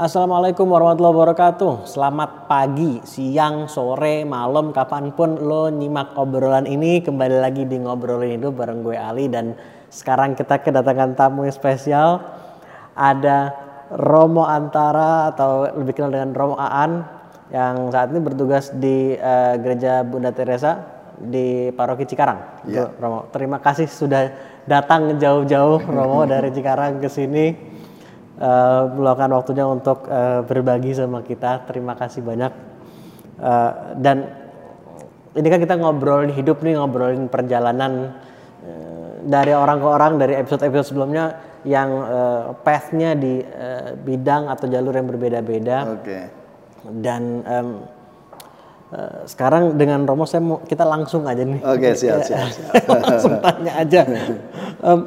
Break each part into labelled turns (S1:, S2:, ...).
S1: Assalamualaikum warahmatullahi wabarakatuh. Selamat pagi, siang, sore, malam, kapan pun lo nyimak obrolan ini. Kembali lagi di ngobrolin hidup bareng gue Ali dan sekarang kita kedatangan tamu yang spesial. Ada Romo Antara atau lebih kenal dengan Romo Aan yang saat ini bertugas di uh, Gereja Bunda Teresa di Paroki Cikarang. Itu, Romo, terima kasih sudah datang jauh-jauh Romo dari Cikarang ke sini uh, meluangkan waktunya untuk uh, berbagi sama kita. Terima kasih banyak. Uh, dan ini kan kita ngobrolin hidup nih, ngobrolin perjalanan uh, dari orang ke orang dari episode-episode sebelumnya yang uh, path-nya di uh, bidang atau jalur yang berbeda-beda.
S2: Oke.
S1: Dan em, uh, sekarang dengan Romo saya mau kita langsung aja nih.
S2: Oke, siap, siap, siap.
S1: langsung tanya aja. Em,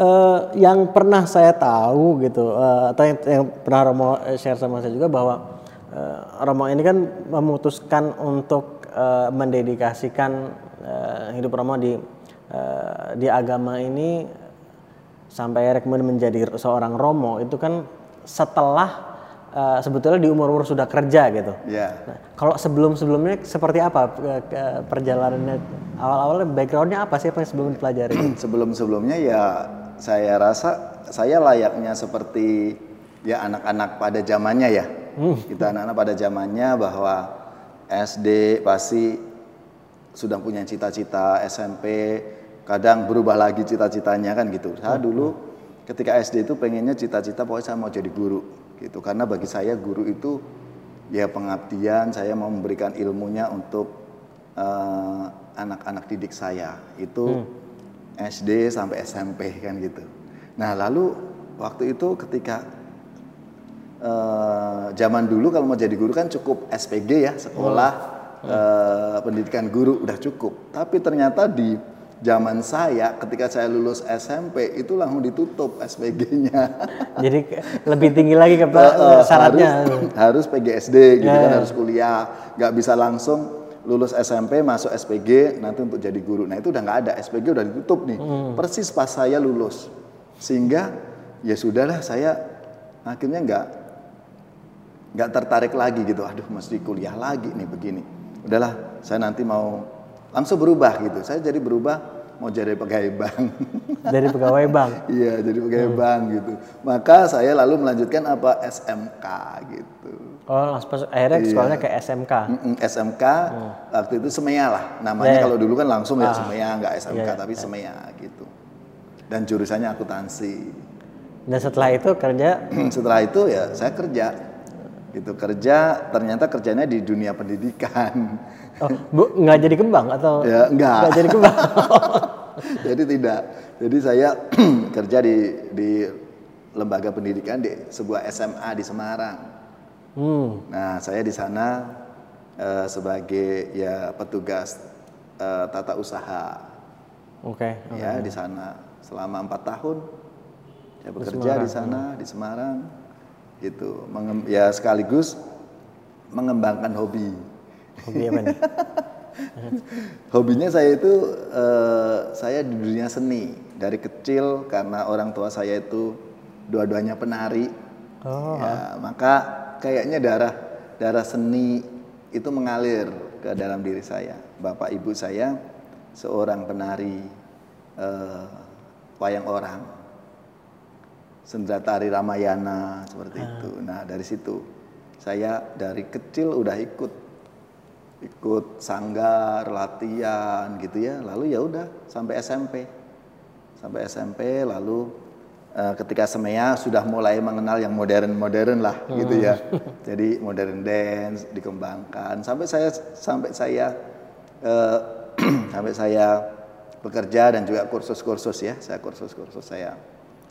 S1: eh, yang pernah saya tahu gitu, eh, atau yang, yang pernah Romo share sama saya juga bahwa eh, Romo ini kan memutuskan untuk eh, mendedikasikan eh, hidup Romo di eh, di agama ini sampai kemudian menjadi seorang Romo itu kan setelah eh, sebetulnya di umur-umur sudah kerja gitu.
S2: Ya.
S1: Nah, kalau sebelum-sebelumnya seperti apa perjalanannya awal-awalnya backgroundnya apa sih apa yang sebelum dipelajari?
S2: Sebelum-sebelumnya ya saya rasa saya layaknya seperti ya anak-anak pada zamannya ya. Kita anak-anak pada zamannya bahwa SD pasti sudah punya cita-cita, SMP kadang berubah lagi cita-citanya kan gitu. Saya dulu ketika SD itu pengennya cita-cita pokoknya saya mau jadi guru gitu. Karena bagi saya guru itu ya pengabdian, saya mau memberikan ilmunya untuk eh, anak-anak didik saya. Itu SD sampai SMP kan gitu. Nah, lalu waktu itu ketika eh, zaman dulu kalau mau jadi guru kan cukup SPG ya, sekolah eh, pendidikan guru udah cukup. Tapi ternyata di zaman saya ketika saya lulus SMP itu langsung ditutup SPG-nya.
S1: Jadi lebih tinggi lagi ke
S2: Eh,
S1: syaratnya.
S2: harus, harus PGSD gitu
S1: Ya,
S2: kan
S1: ya.
S2: harus kuliah nggak bisa langsung lulus SMP masuk SPG nanti untuk jadi guru. Nah itu udah nggak ada. SPG udah ditutup nih.
S1: Hmm.
S2: persis pas saya lulus. Sehingga ya sudahlah saya akhirnya nggak nggak tertarik lagi gitu. Aduh mesti kuliah lagi nih begini. Udahlah saya nanti mau langsung berubah gitu. Saya jadi berubah mau jadi pegawai bank.
S1: Dari pegawai bank.
S2: Iya, jadi pegawai bank gitu. Maka saya lalu melanjutkan apa? SMK gitu.
S1: Oh, langsung akhirnya
S2: Iya.
S1: sekolahnya ke SMK.
S2: Mm-mm, SMK waktu itu Semea lah.
S1: Hmm.
S2: Namanya
S1: Ya, ya.
S2: kalau dulu kan langsung ya
S1: Ah.
S2: Semea, nggak SMK
S1: Iya, iya.
S2: tapi Semea gitu. Dan jurusannya akuntansi.
S1: Dan setelah itu kerja
S2: Setelah itu ya saya kerja. Gitu kerja, ternyata kerjanya di dunia pendidikan.
S1: oh, Bu nggak jadi kembang atau
S2: Ya, enggak.
S1: nggak jadi kembang.
S2: Jadi tidak. Jadi saya kerja di di lembaga pendidikan di sebuah SMA di Semarang.
S1: Hmm.
S2: Nah, saya di sana eh, sebagai ya petugas eh, tata usaha
S1: Oke.
S2: ya di sana selama empat tahun. Saya bekerja di sana di Semarang, gitu. Mengem- ya sekaligus mengembangkan hobi.
S1: Hobi apa nih?
S2: Hobinya saya itu eh, saya di dunia seni dari kecil karena orang tua saya itu dua-duanya penari.
S1: Oh.
S2: Ya, maka kayaknya darah darah seni itu mengalir ke dalam diri saya. Bapak ibu saya seorang penari eh, wayang orang. Sendra tari Ramayana seperti itu. Nah, dari situ saya dari kecil udah ikut ikut sanggar, latihan gitu ya. Lalu ya udah sampai SMP. Sampai SMP lalu eh, ketika Semea sudah mulai mengenal yang modern-modern lah gitu ya. Jadi modern dance dikembangkan sampai saya sampai saya eh, sampai saya bekerja dan juga kursus-kursus ya. Saya kursus-kursus saya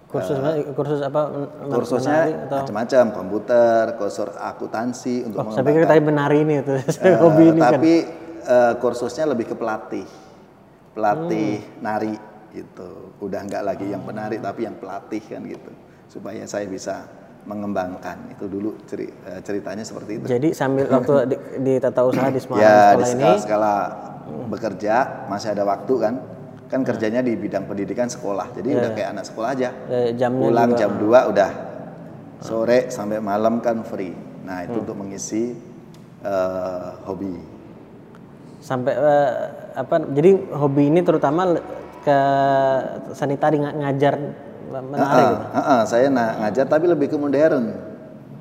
S1: Kursus kursus apa?
S2: kursusnya macam-macam komputer, kursus akuntansi untuk
S1: Oh, saya pikir tadi menari ini tuh.
S2: Eh,
S1: hobi ini kan.
S2: tapi eh, kursusnya lebih ke pelatih, pelatih
S1: Hmm.
S2: nari gitu. Udah nggak lagi yang penari tapi yang pelatih kan gitu, supaya saya bisa mengembangkan itu dulu ceri- eh, ceritanya seperti itu.
S1: Jadi sambil waktu di, di tata usaha di Semarang
S2: ya
S1: sekolah
S2: di
S1: ini,
S2: skala, skala bekerja masih ada waktu kan, kan kerjanya di bidang pendidikan sekolah, jadi udah kayak anak sekolah aja.
S1: jamnya
S2: Pulang
S1: juga-
S2: jam 2 udah Sore sampai malam kan free. Nah itu untuk mengisi eh, hobi.
S1: Sampai eh, apa? Jadi hobi ini terutama ke seni tadi nga- ngajar menari
S2: Ah,
S1: gitu.
S2: ah, ah, saya ngajar tapi lebih ke modern.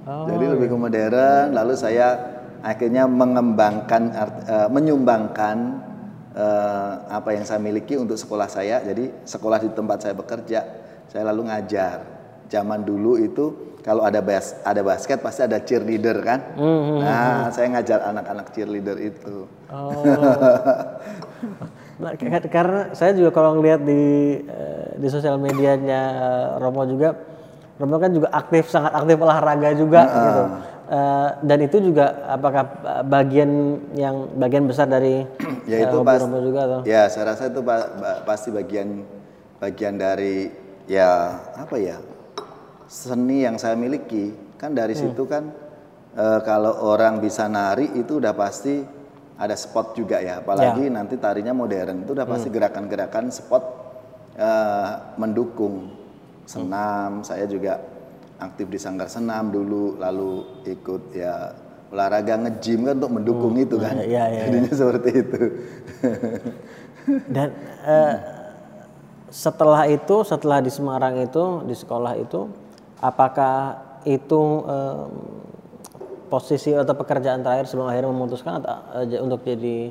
S2: Jadi lebih ke modern. Lalu saya akhirnya mengembangkan, art- eh, menyumbangkan eh, apa yang saya miliki untuk sekolah saya. Jadi sekolah di tempat saya bekerja, saya lalu ngajar. Zaman dulu itu kalau ada bas ada basket pasti ada cheerleader kan. Nah, saya ngajar anak-anak cheerleader itu.
S1: Oh. karena saya juga kalau ngelihat di eh, di sosial medianya Romo juga, Romo kan juga aktif sangat aktif olahraga juga gitu. Eh, dan itu juga apakah bagian yang bagian besar dari
S2: ya
S1: eh,
S2: itu
S1: hobi
S2: pas
S1: Romo juga atau?
S2: ya saya rasa itu pa- ba- pasti bagian bagian dari ya apa ya seni yang saya miliki kan dari
S1: Hmm.
S2: situ kan eh, kalau orang bisa nari itu udah pasti ada spot juga ya. Apalagi nanti tarinya modern itu udah
S1: Hmm.
S2: pasti gerakan-gerakan spot eh, mendukung. Senam saya juga aktif di sanggar senam dulu lalu ikut ya olahraga nge-gym kan untuk mendukung itu kan.
S1: iya, iya,
S2: jadinya seperti itu.
S1: Dan eh, setelah itu, setelah di Semarang itu, di sekolah itu, apakah itu em, posisi atau pekerjaan terakhir sebelum akhirnya memutuskan atau, eh, untuk jadi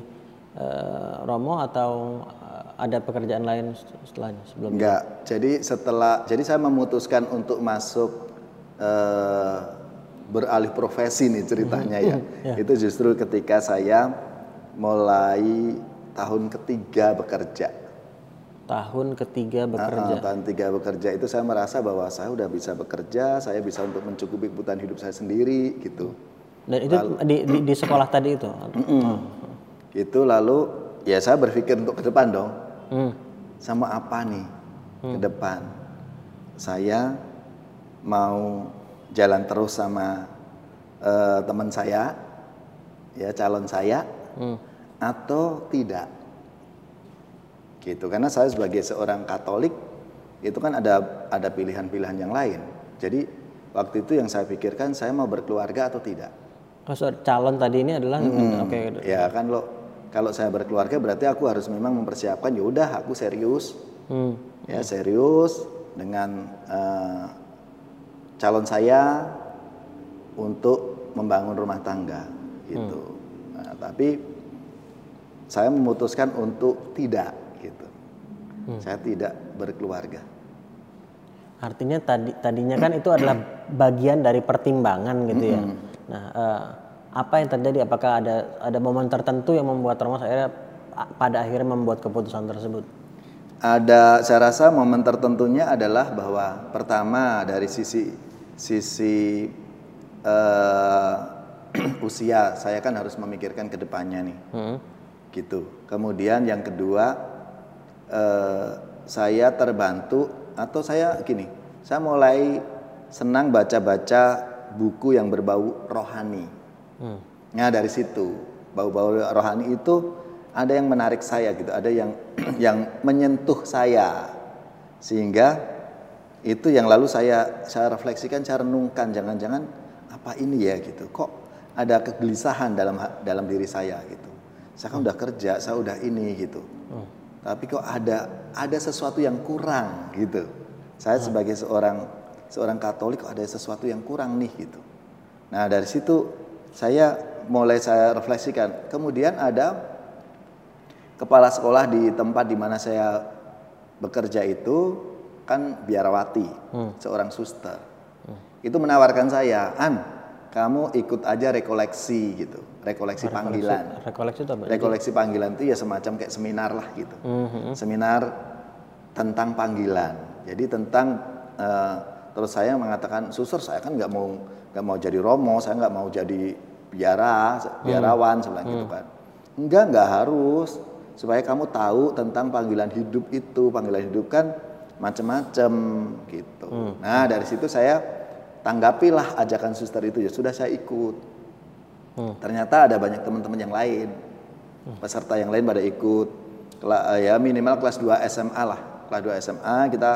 S1: eh, Romo atau eh, ada pekerjaan lain setelahnya sebelum
S2: Enggak. Jadi setelah jadi saya memutuskan untuk masuk eh, beralih profesi nih ceritanya ya. Itu justru ketika saya mulai tahun ketiga bekerja.
S1: Tahun ketiga bekerja?
S2: Ah, tahun tiga bekerja itu saya merasa bahwa saya udah bisa bekerja, saya bisa untuk mencukupi kebutuhan hidup saya sendiri gitu.
S1: Dan itu di, di, di sekolah tadi itu?
S2: Itu lalu ya saya berpikir untuk ke depan dong.
S1: Hmm.
S2: sama apa nih ke depan saya mau jalan terus sama eh, teman saya ya calon saya atau tidak gitu. Karena saya sebagai seorang Katolik itu kan ada ada pilihan-pilihan yang lain. Jadi waktu itu yang saya pikirkan saya mau berkeluarga atau tidak?
S1: Oh, so, calon tadi ini adalah oke
S2: ya kan lo kalau saya berkeluarga berarti aku harus memang mempersiapkan ya udah aku serius.
S1: Hmm.
S2: ya serius dengan eh, calon saya untuk membangun rumah tangga gitu. Nah, tapi saya memutuskan untuk tidak gitu saya tidak berkeluarga
S1: Artinya tadi tadinya kan itu adalah bagian dari pertimbangan gitu ya. Nah, eh, apa yang terjadi? Apakah ada ada momen tertentu yang membuat Romo akhirnya a- pada akhirnya membuat keputusan tersebut?
S2: Ada, saya rasa momen tertentunya adalah bahwa pertama dari sisi sisi eh, usia, saya kan harus memikirkan ke depannya nih, gitu. Kemudian yang kedua, eh, saya terbantu atau saya gini, saya mulai senang baca-baca buku yang berbau rohani. Nah dari situ bau-bau rohani itu ada yang menarik saya gitu, ada yang yang menyentuh saya. Sehingga itu yang lalu saya saya refleksikan, saya renungkan jangan-jangan apa ini ya gitu, kok ada kegelisahan dalam dalam diri saya gitu. Saya kan udah kerja, saya udah ini gitu, tapi kok ada ada sesuatu yang kurang gitu. Saya sebagai seorang seorang Katolik kok ada sesuatu yang kurang nih gitu. Nah dari situ saya mulai saya refleksikan. Kemudian ada kepala sekolah di tempat di mana saya bekerja itu kan biarawati, seorang suster. Itu menawarkan saya, An, kamu ikut aja rekoleksi gitu, rekoleksi panggilan.
S1: Rekoleksi itu apa?
S2: Rekoleksi panggilan itu ya semacam kayak seminar lah gitu. Seminar tentang panggilan. Jadi tentang eh, terus saya mengatakan suster saya kan nggak mau nggak mau jadi romo, saya nggak mau jadi biara, biarawan saya bilang gitu kan. Enggak nggak harus supaya kamu tahu tentang panggilan hidup itu. Panggilan hidup kan macam-macam gitu. Nah dari situ saya tanggapilah ajakan suster itu ya sudah saya ikut. Ternyata ada banyak teman-teman yang lain, peserta yang lain pada ikut. Kela- ya minimal kelas 2 SMA lah, kelas 2 SMA kita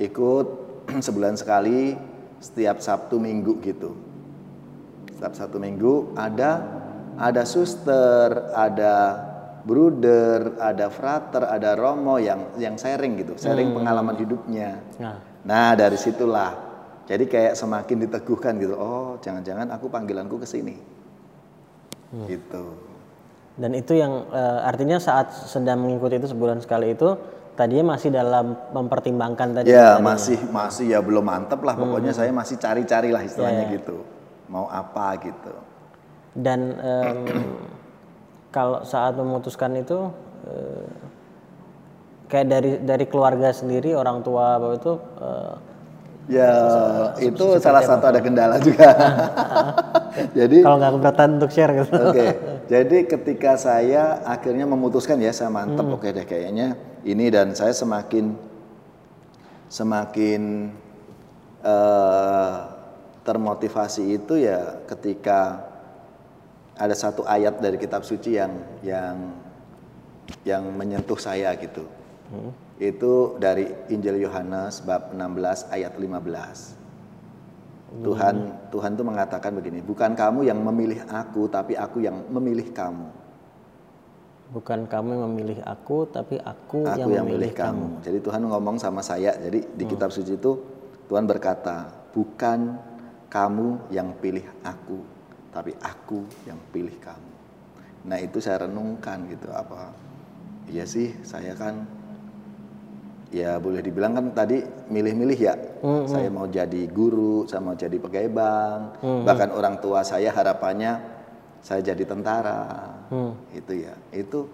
S2: ikut sebulan sekali setiap Sabtu Minggu gitu. Setiap Sabtu Minggu ada ada suster, ada bruder, ada frater, ada romo yang yang sharing gitu, sharing pengalaman hidupnya.
S1: Nah,
S2: Nah dari situlah, jadi kayak semakin diteguhkan gitu. Oh jangan-jangan aku panggilanku ke sini, gitu.
S1: dan itu yang eh, artinya saat sedang mengikuti itu sebulan sekali itu tadinya masih dalam mempertimbangkan tadi.
S2: Ya masih masih ya belum mantep lah. Pokoknya saya masih cari-cari lah istilahnya gitu. Mau apa gitu.
S1: Dan em, kalau saat memutuskan itu eh, kayak dari dari keluarga sendiri orang tua bapak itu eh,
S2: Ya itu salah satu ada kendala juga. jadi
S1: kalau nggak keberatan untuk share gitu.
S2: Oke, jadi ketika saya akhirnya memutuskan ya saya mantep oke deh kayaknya ini dan saya semakin semakin eh, termotivasi itu ya ketika ada satu ayat dari kitab suci yang yang yang menyentuh saya gitu. Itu dari Injil Yohanes bab 16 ayat 15. Tuhan Tuhan tuh mengatakan begini, bukan kamu yang memilih aku, tapi aku yang memilih kamu.
S1: Bukan kamu yang memilih aku, tapi aku,
S2: Aku yang, memilih kamu. Jadi Tuhan ngomong sama saya. Jadi di kitab suci itu Tuhan berkata, bukan kamu yang pilih aku, tapi aku yang pilih kamu. Nah itu saya renungkan gitu apa? Iya sih, saya kan ya boleh dibilang kan tadi milih-milih ya. Saya mau jadi guru, saya mau jadi pegawai bank, bahkan orang tua saya harapannya saya jadi tentara. Itu ya. Itu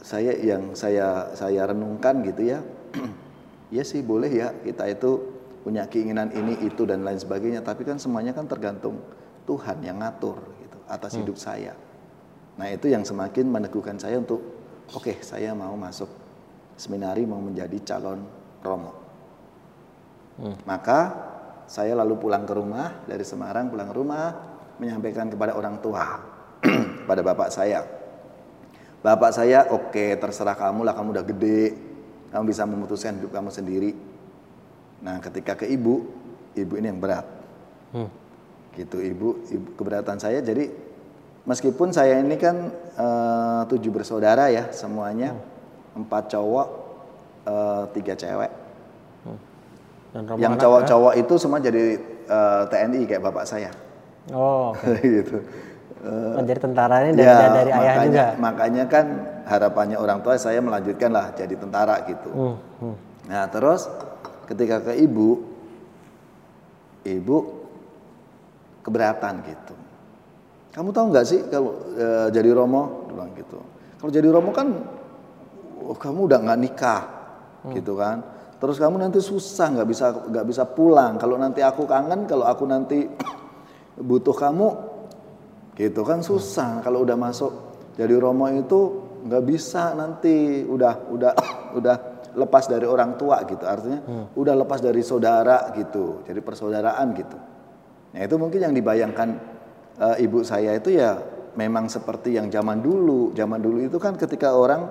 S2: saya yang saya saya renungkan gitu ya. ya sih boleh ya kita itu punya keinginan ini itu dan lain sebagainya, tapi kan semuanya kan tergantung Tuhan yang ngatur gitu atas hidup saya. Nah, itu yang semakin meneguhkan saya untuk oke, saya mau masuk seminari mau menjadi calon romo. Maka saya lalu pulang ke rumah dari Semarang pulang ke rumah menyampaikan kepada orang tua pada bapak saya. Bapak saya oke terserah kamu lah kamu udah gede kamu bisa memutuskan hidup kamu sendiri. Nah ketika ke ibu ibu ini yang berat
S1: Hmm.
S2: gitu ibu, ibu keberatan saya jadi meskipun saya ini kan eh, tujuh bersaudara ya semuanya empat cowok eh, tiga cewek
S1: Dan rombongan
S2: yang cowok-cowok itu semua jadi eh, TNI kayak bapak saya
S1: Oh, oke.
S2: gitu
S1: Oh, jadi tentaranya dari,
S2: ya
S1: dari ayah
S2: makanya
S1: juga.
S2: makanya kan harapannya orang tua saya melanjutkan lah jadi tentara gitu
S1: Hmm, hmm.
S2: Nah terus ketika ke ibu, ibu keberatan gitu. Kamu tahu nggak sih kalau e, jadi romo, bilang gitu. Kalau jadi romo kan, oh, kamu udah nggak nikah, gitu kan. Terus kamu nanti susah nggak bisa nggak bisa pulang. Kalau nanti aku kangen, kalau aku nanti butuh kamu, gitu kan susah. Kalau udah masuk jadi romo itu nggak bisa nanti. Udah udah udah lepas dari orang tua gitu. Artinya udah lepas dari saudara gitu. Jadi persaudaraan gitu. Nah itu mungkin yang dibayangkan eh, ibu saya itu ya memang seperti yang zaman dulu. Zaman dulu itu kan ketika orang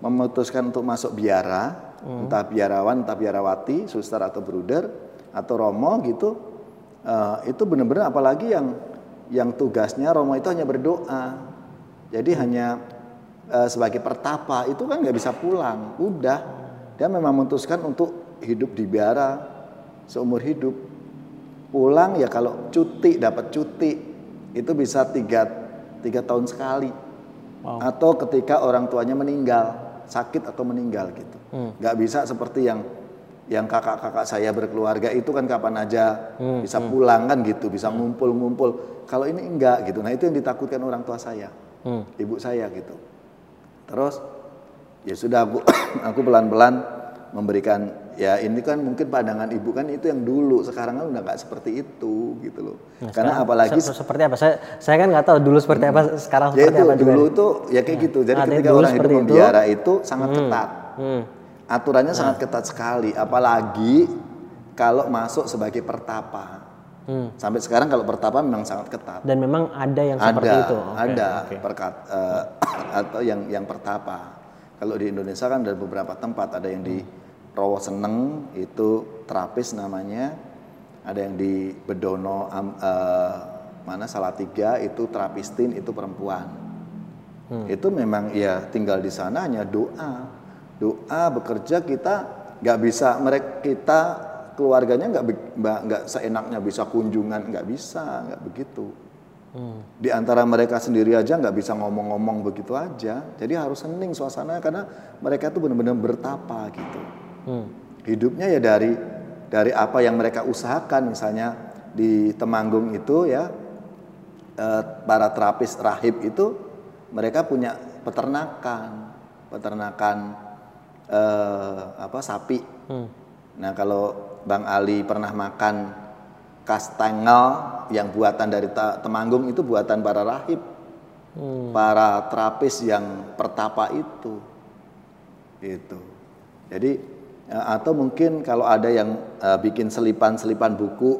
S2: memutuskan untuk masuk biara entah biarawan entah biarawati suster atau bruder atau romo gitu eh, itu benar-benar apalagi yang yang tugasnya romo itu hanya berdoa. Jadi hanya eh, sebagai pertapa itu kan nggak bisa pulang. Udah. Dia memang memutuskan untuk hidup di biara seumur hidup. Pulang ya kalau cuti dapat cuti itu bisa tiga, tiga tahun sekali. Atau ketika orang tuanya meninggal sakit atau meninggal gitu. Nggak bisa seperti yang yang kakak-kakak saya berkeluarga itu kan kapan aja? Bisa pulang kan gitu bisa ngumpul-ngumpul. Kalau ini enggak gitu. Nah itu yang ditakutkan orang tua saya
S1: Hmm.
S2: ibu saya gitu. Terus ya sudah aku aku pelan-pelan memberikan ya ini kan mungkin pandangan ibu kan itu yang dulu sekarang kan udah nggak seperti itu gitu loh karena apalagi
S1: Se- seperti apa? Saya saya kan nggak tahu dulu seperti apa, sekarang
S2: ya
S1: seperti
S2: itu
S1: apa juga.
S2: dulu tuh ya kayak gitu jadi
S1: Ada yang
S2: ketika orang hidup
S1: seperti itu.
S2: membiara itu sangat ketat
S1: Hmm.
S2: aturannya sangat ketat sekali apalagi kalau masuk sebagai pertapa
S1: Hmm.
S2: sampai sekarang kalau pertapa memang sangat ketat
S1: Dan memang ada yang seperti
S2: ada
S1: itu. Oke,
S2: ada
S1: oke.
S2: perkat eh, atau yang yang pertapa kalau di Indonesia kan ada beberapa tempat ada yang di Rowo Seneng itu terapis namanya. Ada yang di Bedono am- eh, mana Salatiga itu terapistin itu perempuan. Itu memang ya tinggal di sana hanya doa. Doa bekerja kita nggak bisa mereka kita keluarganya nggak nggak seenaknya bisa kunjungan nggak bisa nggak begitu. Di antara mereka sendiri aja nggak bisa ngomong-ngomong begitu aja. Jadi harus hening suasananya karena mereka tuh benar-benar bertapa gitu
S1: Hmm.
S2: hidupnya ya dari dari apa yang mereka usahakan misalnya di Temanggung itu ya eh, para terapis rahib itu mereka punya peternakan peternakan eh, apa sapi. Nah kalau Bang Ali pernah makan kastengel yang buatan dari Temanggung itu buatan para rahib. Para terapis yang pertapa itu. Gitu. Jadi eh, atau mungkin kalau ada yang eh, bikin selipan-selipan buku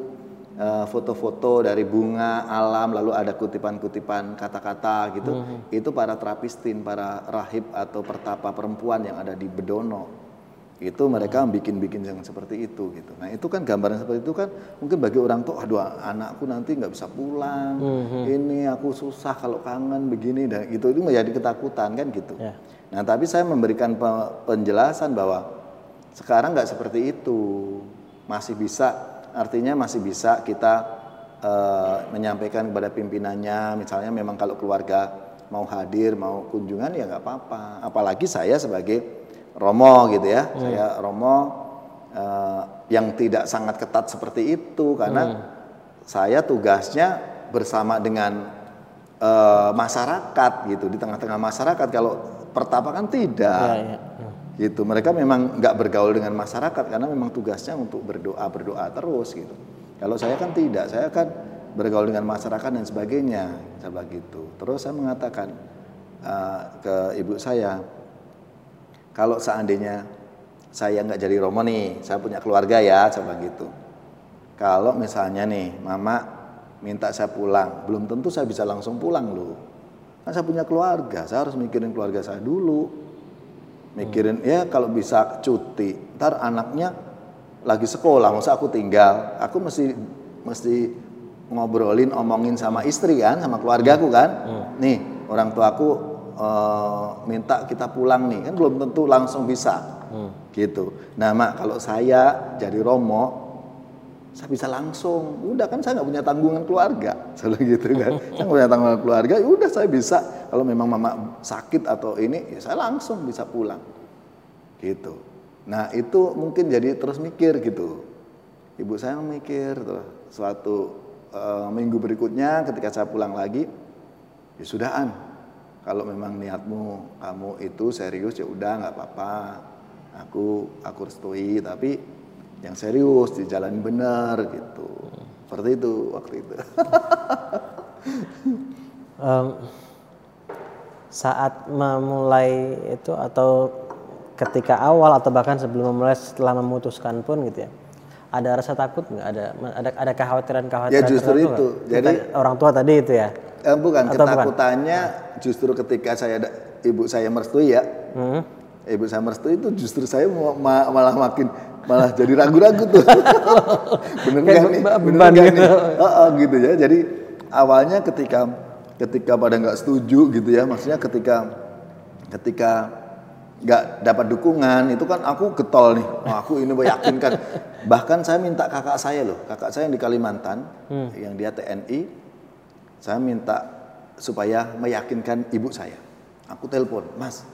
S2: eh, foto-foto dari bunga alam lalu ada kutipan-kutipan kata-kata gitu itu para terapistin para rahib atau pertapa perempuan yang ada di Bedono itu mereka bikin-bikin yang seperti itu gitu. Nah itu kan gambaran seperti itu kan mungkin bagi orang tua aduh anakku nanti nggak bisa pulang ini aku susah kalau kangen begini dan itu itu menjadi ketakutan kan gitu.
S1: Ya.
S2: Nah, tapi saya memberikan pe- penjelasan bahwa sekarang nggak seperti itu, masih bisa, artinya masih bisa kita eh, menyampaikan kepada pimpinannya, misalnya memang kalau keluarga mau hadir, mau kunjungan ya nggak apa-apa. Apalagi saya sebagai Romo gitu ya, saya Romo eh, yang tidak sangat ketat seperti itu. Karena saya tugasnya bersama dengan eh, masyarakat gitu di tengah-tengah masyarakat. Kalau pertapa kan tidak.
S1: Ya, ya.
S2: Gitu. Mereka memang nggak bergaul dengan masyarakat karena memang tugasnya untuk berdoa berdoa terus gitu. Kalau saya kan tidak saya kan bergaul dengan masyarakat dan sebagainya coba gitu. Terus saya mengatakan eh, ke ibu saya kalau seandainya saya nggak jadi romo nih saya punya keluarga ya coba gitu. Kalau misalnya nih mama minta saya pulang belum tentu saya bisa langsung pulang loh. Kan saya punya keluarga saya harus mikirin keluarga saya dulu mikirin ya kalau bisa cuti ntar anaknya lagi sekolah masa aku tinggal? Aku mesti mesti ngobrolin omongin sama istri kan sama keluargaku kan? Nih orang tuaku eh, minta kita pulang nih. Kan belum tentu langsung bisa. Gitu. Nah mak kalau saya jadi romo saya bisa langsung. Udah kan saya nggak punya tanggungan keluarga. Selalu gitu kan. Saya nggak punya tanggungan keluarga ya udah saya bisa kalau memang mama sakit atau ini ya saya langsung bisa pulang. Gitu. Nah itu mungkin jadi terus mikir gitu. Ibu saya mikir terus suatu eh, minggu berikutnya ketika saya pulang lagi ya sudahan kalau memang niatmu kamu itu serius ya udah nggak apa-apa. Aku aku restui tapi yang serius dijalani benar gitu. Seperti itu waktu itu.
S1: Em, saat memulai itu atau ketika awal atau bahkan sebelum memulai setelah memutuskan pun gitu ya ada rasa takut nggak ada ada ada kekhawatiran kekhawatiran
S2: Ya, justru itu.
S1: nggak?
S2: Jadi-
S1: Kita- orang tua tadi itu ya
S2: Eh, bukan
S1: Atau bukan?
S2: ketakutannya justru ketika saya ada- ibu saya merestui ya
S1: Hmm.
S2: ibu saya merestui itu justru saya mau- ma- malah makin malah jadi ragu-ragu tuh bener nggak nih
S1: be-
S2: bener nggak
S1: gitu.
S2: nih Heeh, gitu ya jadi awalnya ketika ketika pada nggak setuju gitu ya maksudnya ketika ketika nggak dapat dukungan itu kan aku getol nih. Wah, aku ini meyakinkan. Bahkan saya minta kakak saya loh kakak saya yang di Kalimantan yang dia TNI saya minta supaya meyakinkan ibu saya. Aku telepon mas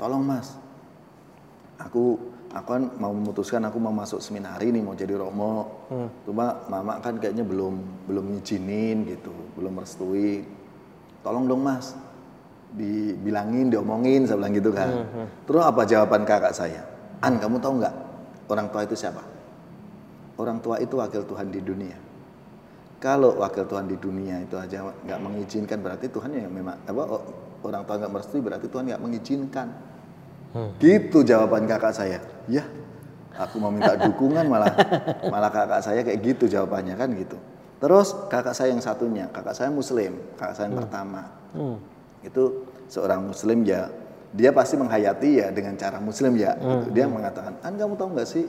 S2: tolong mas. Aku aku kan mau memutuskan aku mau masuk seminari nih mau jadi romo. Cuma mama kan kayaknya belum belum ngizinin gitu belum merestui. Tolong dong mas dibilangin diomongin saya bilang gitu kan. Terus apa jawaban kakak saya? An kamu tahu nggak orang tua itu siapa? Orang tua itu wakil Tuhan di dunia. Kalau wakil Tuhan di dunia itu aja nggak mengizinkan berarti Tuhan yang memang apa orang tua nggak merestui berarti Tuhan nggak mengizinkan gitu jawaban kakak saya. Ya aku mau minta dukungan malah malah kakak saya kayak gitu jawabannya kan gitu. Terus kakak saya yang satunya kakak saya muslim kakak saya yang pertama. Itu seorang muslim ya dia pasti menghayati ya dengan cara muslim ya gitu. dia mengatakan an kamu tahu nggak sih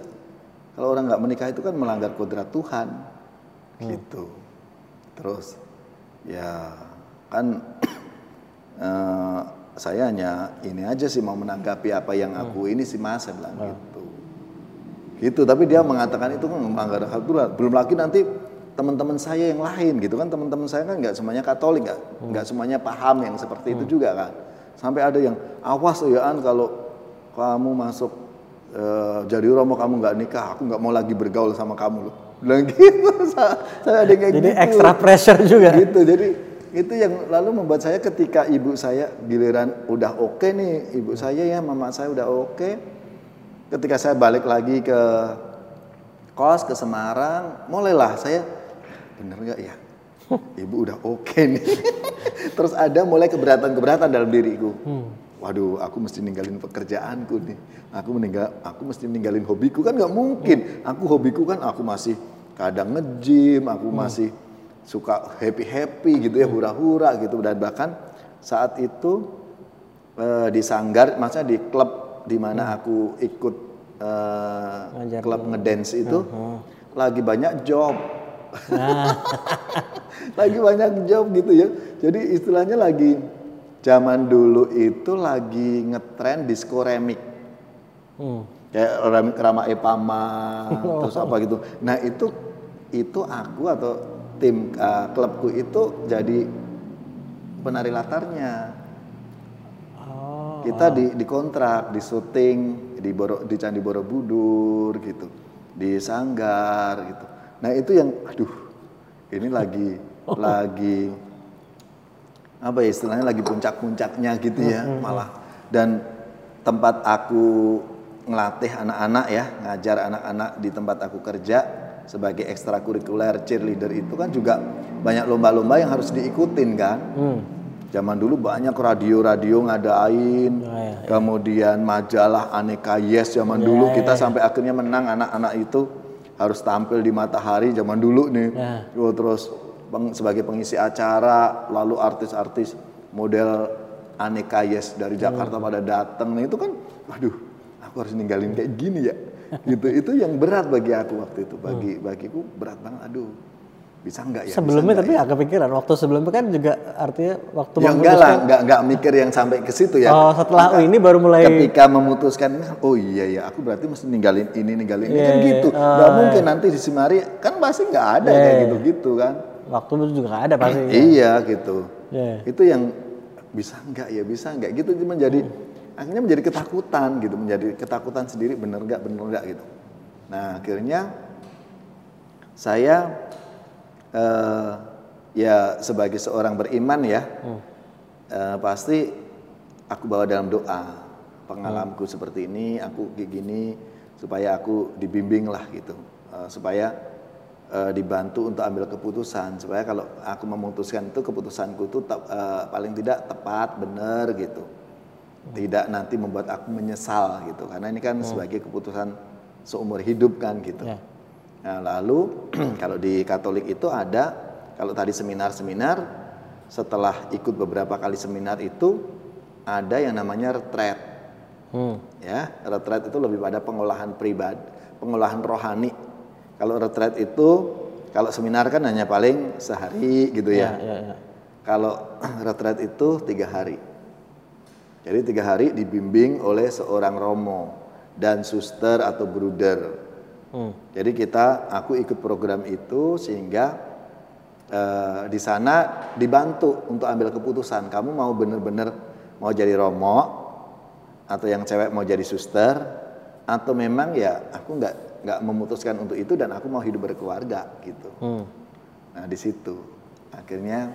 S2: kalau orang nggak menikah itu kan melanggar kodrat Tuhan, gitu. Terus ya kan eh, saya hanya ini aja sih mau menanggapi apa yang aku ini sih mas saya bilang gitu. Gitu tapi dia mengatakan itu kan melanggar aturan. Belum lagi nanti teman-teman saya yang lain gitu kan. Teman-teman saya kan nggak semuanya Katolik nggak nggak semuanya paham yang seperti itu juga kan. Sampai ada yang awas ya an kalau kamu masuk eh, jadi romo kamu nggak nikah aku nggak mau lagi bergaul sama kamu loh. Bilang gitu saya, saya ada kayak
S1: Jadi
S2: gitu.
S1: extra pressure juga.
S2: gitu jadi itu yang lalu membuat saya ketika ibu saya giliran udah oke nih ibu saya ya mama saya udah oke. Ketika saya balik lagi ke kos ke Semarang mulailah saya bener nggak ya? Ibu udah oke nih. Terus ada mulai keberatan-keberatan dalam diriku. Waduh aku mesti ninggalin pekerjaanku nih. Aku meninggal aku mesti ninggalin hobiku. Kan nggak mungkin. Aku hobiku kan aku masih kadang nge-gym aku masih suka happy happy gitu ya hura-hura gitu. Dan bahkan saat itu eh, di sanggar maksudnya di klub di mana aku ikut
S1: Ngajar
S2: klub ngedance itu lagi banyak job. Lagi banyak job gitu ya. Jadi istilahnya lagi zaman dulu itu lagi ngetren disco remix.
S1: Hmm.
S2: kayak remix Rama Epama terus apa gitu. Nah itu itu aku atau tim uh, klubku itu jadi penari latarnya.
S1: Oh.
S2: kita di di kontrak di syuting di Boro, di Candi Borobudur gitu di Sanggar gitu. Nah itu yang aduh ini lagi lagi apa ya istilahnya lagi puncak-puncaknya gitu ya malah. Dan tempat aku ngelatih anak-anak ya ngajar anak-anak di tempat aku kerja sebagai ekstrakurikuler cheerleader itu kan juga banyak lomba-lomba yang harus diikutin kan
S1: Hmm.
S2: Zaman dulu banyak radio-radio ngadain,
S1: Oh, iya,
S2: kemudian majalah aneka yes zaman dulu kita sampai akhirnya menang anak-anak itu harus tampil di matahari zaman dulu nih.
S1: Ya.
S2: Oh, terus peng- sebagai pengisi acara, lalu artis-artis model aneka yes dari Jakarta pada datang. Nah itu kan, waduh, aku harus ninggalin kayak gini ya. Gitu itu yang berat bagi aku waktu itu, bagi bagiku berat banget. Aduh, bisa nggak ya?
S1: Sebelumnya
S2: nggak
S1: tapi agak kepikiran. Waktu sebelumnya kan juga artinya waktu
S2: ya enggak lah, enggak enggak mikir yang sampai ke situ ya.
S1: Oh, setelah oh, ini baru mulai
S2: Ketika memutuskan, oh iya ya, aku berarti mesti ninggalin ini, ninggalin ini
S1: Iya,
S2: kan
S1: iya.
S2: gitu.
S1: Oh,
S2: Enggak mungkin nanti di Simari kan pasti enggak ada
S1: Iya,
S2: kayak
S1: iya.
S2: gitu-gitu kan.
S1: waktu itu juga nggak ada pasti.
S2: Iya gitu.
S1: Iya.
S2: Itu yang bisa enggak ya, bisa enggak gitu itu menjadi akhirnya menjadi ketakutan gitu, menjadi ketakutan sendiri bener enggak, bener enggak gitu. Nah, akhirnya saya eh, ya sebagai seorang beriman ya eh, pasti aku bawa dalam doa pengalamanku seperti ini aku kayak gini supaya aku dibimbing lah gitu. Eh, supaya eh, dibantu untuk ambil keputusan supaya kalau aku memutuskan itu keputusanku itu eh, paling tidak tepat benar gitu tidak nanti membuat aku menyesal gitu karena ini kan sebagai keputusan seumur hidup kan gitu
S1: Ya.
S2: Nah, lalu kalau di Katolik itu ada kalau tadi seminar-seminar setelah ikut beberapa kali seminar itu ada yang namanya retret.
S1: Hmm.
S2: Ya, retret itu lebih pada pengolahan pribadi, pengolahan rohani. Kalau retret itu kalau seminar kan hanya paling sehari gitu
S1: Ya,
S2: ya.
S1: ya, ya.
S2: Kalau retret itu tiga hari. Jadi tiga hari dibimbing oleh seorang romo dan suster atau bruder.
S1: Hmm.
S2: Jadi kita, aku ikut program itu sehingga eh, di sana dibantu untuk ambil keputusan. Kamu mau bener-bener mau jadi romo atau yang cewek mau jadi suster atau memang ya aku nggak nggak memutuskan untuk itu dan aku mau hidup berkeluarga gitu.
S1: Hmm.
S2: Nah di situ akhirnya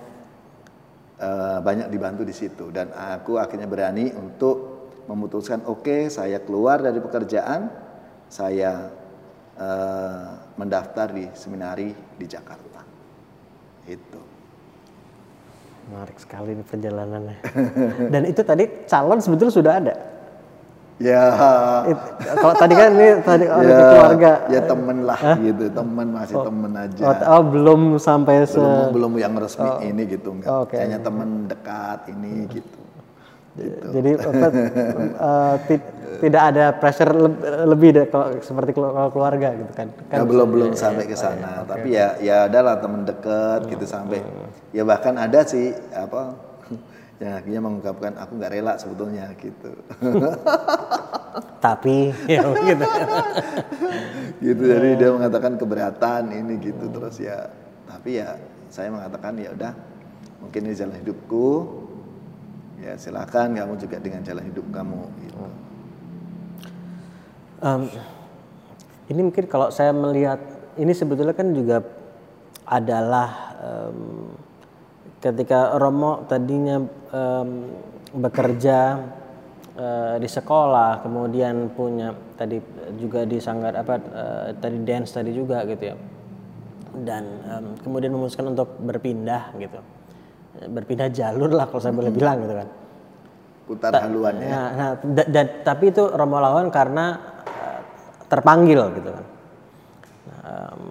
S2: eh, banyak dibantu di situ dan aku akhirnya berani untuk memutuskan oke saya keluar dari pekerjaan saya eh, mendaftar di seminari di Jakarta itu
S1: Menarik sekali nih perjalanannya. Dan itu tadi calon sebetulnya sudah ada.
S2: Ya.
S1: Kalau tadi kan ini tadi
S2: ya,
S1: keluarga.
S2: ya temen lah gitu temen masih temen aja.
S1: Oh, oh, belum sampai se
S2: belum belum yang resmi ini gitu enggak.
S1: Oh, oke.
S2: kayaknya temen dekat ini gitu. Gitu.
S1: Jadi apa, eh, ti- tidak ada pressure leb- lebih deh kalau seperti kalau keluarga gitu kan. kan
S2: Ya, belum belum sampai ke sana, tapi ya ya adalah teman dekat gitu sampai. ya bahkan ada sih apa yang akhirnya mengungkapkan aku nggak rela sebetulnya gitu.
S1: Tapi ya gitu.
S2: gitu jadi dia mengatakan keberatan ini gitu terus ya tapi ya saya mengatakan ya udah mungkin ini jalan hidupku ya silakan kamu juga dengan jalan hidup kamu gitu.
S1: Em, ini mungkin kalau saya melihat ini sebetulnya kan juga adalah em, ketika Romo tadinya em, bekerja eh, di sekolah, kemudian punya tadi juga di sanggar apa eh, tadi dance tadi juga gitu ya, dan em, kemudian memutuskan untuk berpindah gitu, berpindah jalur lah kalau saya boleh bilang gitu kan.
S2: putar haluan ya
S1: Nah, nah, da- da- tapi itu Romo lawan karena eh, terpanggil gitu kan. Nah, em,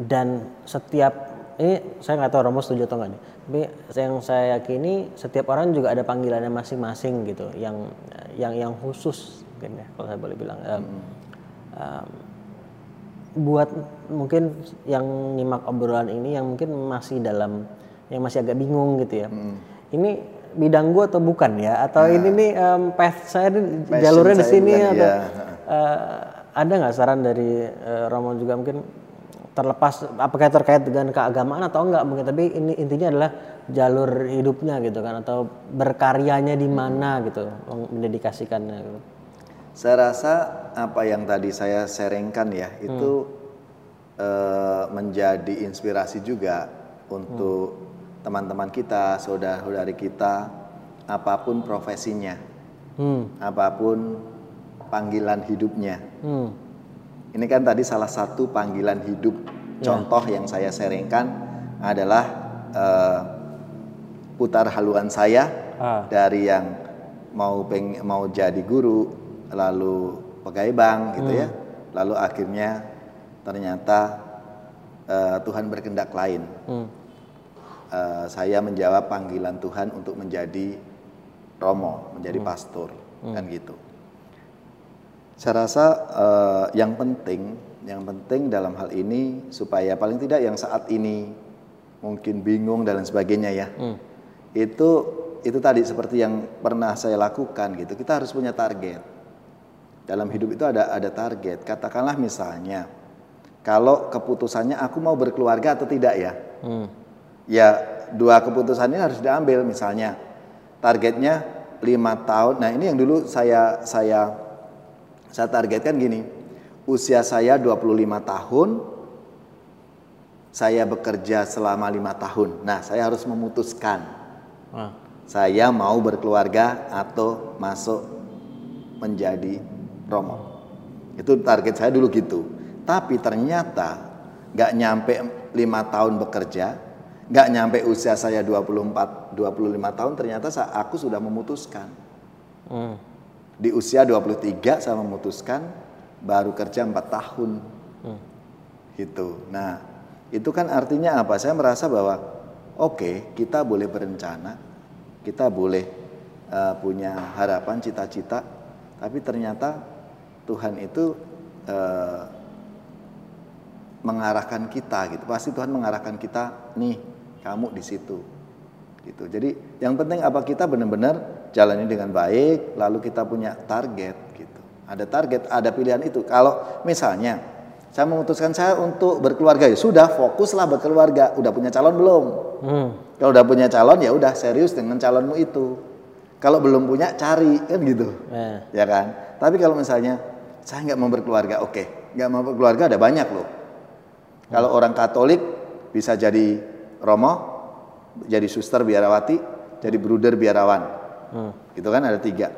S1: dan setiap ini saya nggak tahu Romo setuju atau enggak nih. Tapi yang saya yakini setiap orang juga ada panggilannya masing-masing gitu, yang yang yang khusus mungkin ya kalau saya boleh bilang. Em, em, buat mungkin yang nyimak obrolan ini yang mungkin masih dalam yang masih agak bingung gitu ya. Ini bidang gua atau bukan ya? Atau ini nih em, path saya nih
S2: Passion
S1: jalurnya di sini atau
S2: iya.
S1: eh, ada nggak saran dari eh, Romo juga mungkin terlepas apakah terkait dengan keagamaan atau enggak mungkin tapi ini intinya adalah jalur hidupnya gitu kan atau berkaryanya di mana gitu mendedikasikannya gitu.
S2: Saya rasa apa yang tadi saya sharingkan ya itu eh, menjadi inspirasi juga untuk teman-teman kita, saudara-saudari kita, apa pun profesinya,
S1: Hmm.
S2: apa pun panggilan hidupnya.
S1: Hmm.
S2: Ini kan tadi salah satu panggilan hidup. Contoh yang saya sharingkan adalah eh, putar haluan saya
S1: Ah.
S2: dari yang mau peng mau jadi guru lalu pegawai bank gitu ya. Lalu akhirnya ternyata eh, Tuhan berkehendak lain.
S1: Hmm.
S2: Eh, saya menjawab panggilan Tuhan untuk menjadi romo menjadi pastor kan gitu saya rasa eh, yang penting yang penting dalam hal ini supaya paling tidak yang saat ini mungkin bingung dan lain sebagainya ya. Itu itu tadi seperti yang pernah saya lakukan gitu. Kita harus punya target. Dalam hidup itu ada ada target. Katakanlah misalnya kalau keputusannya aku mau berkeluarga atau tidak ya?
S1: Hmm.
S2: ya dua keputusan ini harus diambil misalnya. Targetnya lima tahun. Nah ini yang dulu saya saya saya targetkan gini usia saya 25 tahun saya bekerja selama lima tahun nah saya harus memutuskan
S1: Ah.
S2: saya mau berkeluarga atau masuk menjadi romo itu target saya dulu gitu tapi ternyata nggak nyampe lima tahun bekerja nggak nyampe usia saya 24 25 tahun ternyata aku sudah memutuskan
S1: Hmm.
S2: Di usia 23 saya memutuskan baru kerja 4 tahun. Gitu. Nah itu kan artinya apa? Saya merasa bahwa oke kita boleh berencana kita boleh eh, punya harapan cita-cita tapi ternyata Tuhan itu eh, mengarahkan kita gitu. Pasti Tuhan mengarahkan kita nih kamu di situ. Gitu. Jadi yang penting apa? Kita benar-benar jalani dengan baik lalu kita punya target gitu. Ada target ada pilihan itu. Kalau misalnya saya memutuskan saya untuk berkeluarga ya sudah fokuslah berkeluarga. Udah punya calon belum?
S1: Hmm.
S2: kalau udah punya calon ya udah serius dengan calonmu itu. Kalau belum punya cari kan gitu.
S1: Eh.
S2: ya kan? Tapi kalau misalnya saya nggak mau berkeluarga oke. Nggak mau berkeluarga ada banyak loh. Kalau orang Katolik bisa jadi romo jadi suster biarawati jadi bruder biarawan gitu kan? Ada tiga.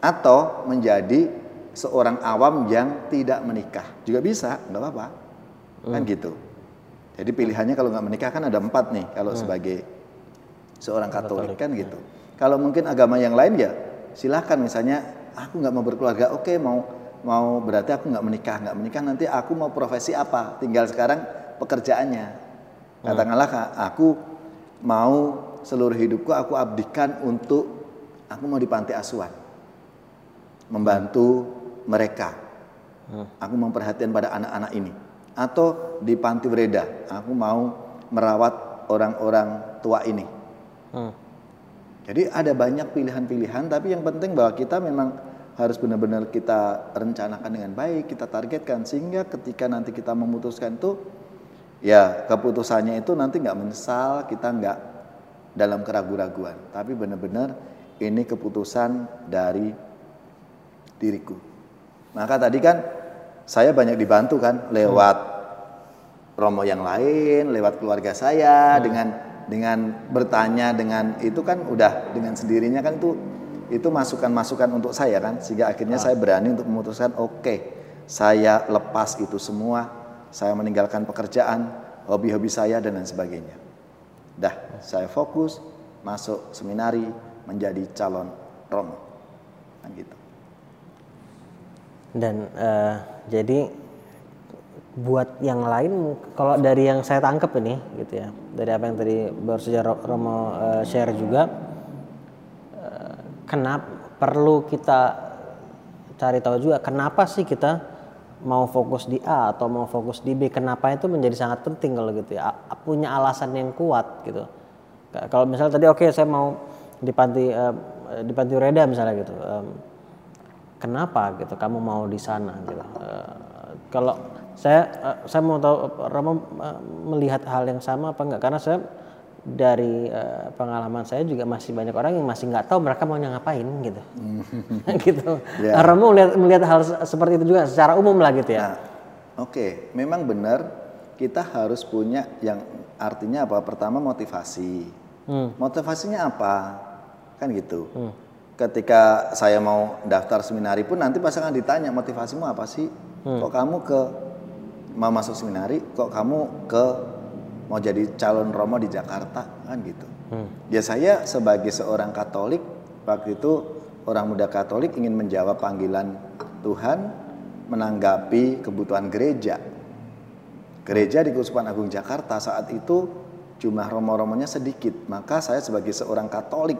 S2: Atau menjadi seorang awam yang tidak menikah. Juga bisa nggak apa-apa. Kan gitu. Jadi pilihannya kalau nggak menikah kan ada empat nih kalau sebagai seorang Katolik kan gitu. Kalau mungkin agama yang lain ya silahkan. Misalnya aku nggak mau berkeluarga, oke mau mau berarti aku nggak menikah, nggak menikah nanti aku mau profesi apa? Tinggal sekarang pekerjaannya. Katakanlah Kak, aku mau seluruh hidupku aku abdikan untuk aku mau di panti asuhan, membantu mereka. Aku memperhatikan pada anak-anak ini. Atau di panti Breda, aku mau merawat orang-orang tua ini.
S1: Hmm.
S2: Jadi ada banyak pilihan-pilihan, tapi yang penting bahwa kita memang harus benar-benar kita rencanakan dengan baik, kita targetkan sehingga ketika nanti kita memutuskan itu, ya keputusannya itu nanti nggak menyesal, kita nggak dalam keraguan-raguan, tapi benar-benar ini keputusan dari diriku. Maka tadi kan saya banyak dibantu kan lewat romo yang lain, lewat keluarga saya dengan dengan bertanya dengan itu kan udah dengan sendirinya kan itu itu masukan-masukan untuk saya kan sehingga akhirnya saya berani untuk memutuskan oke saya lepas itu semua saya meninggalkan pekerjaan hobi-hobi saya dan lain sebagainya. Dah saya fokus masuk seminari menjadi calon romo kan gitu.
S1: Dan eh, jadi buat yang lain, kalau dari yang saya tangkap ini, gitu ya, dari apa yang tadi baru saja Ro- Romo eh, share juga, eh, kenapa perlu kita cari tahu juga kenapa sih kita mau fokus di A atau mau fokus di B, kenapa itu menjadi sangat penting kalau gitu ya, punya alasan yang kuat gitu. Ka- Kalau misalnya tadi oke saya mau di panti eh, di panti Reda misalnya gitu. em, kenapa gitu kamu mau di sana gitu Eh, kalau saya eh, saya mau tahu Romo eh, melihat hal yang sama apa enggak karena saya dari eh, pengalaman saya juga masih banyak orang yang masih nggak tahu mereka mau ngapain gitu gitu
S2: Ya.
S1: Romo melihat melihat hal se- seperti itu juga secara umum lah gitu ya
S2: Nah, oke, memang benar kita harus punya yang artinya apa? Pertama motivasi.
S1: Hmm.
S2: Motivasinya apa? Kan gitu. Ketika saya mau daftar seminari pun nanti pasangan ditanya motivasimu apa sih?
S1: Hmm.
S2: Kok kamu ke mau masuk seminari? Kok kamu ke mau jadi calon romo di Jakarta? Kan gitu.
S1: Hmm.
S2: Ya saya sebagai seorang Katolik waktu itu orang muda Katolik ingin menjawab panggilan Tuhan menanggapi kebutuhan gereja. Gereja di Keuskupan Agung Jakarta saat itu jumlah romo-romonya sedikit, maka saya sebagai seorang Katolik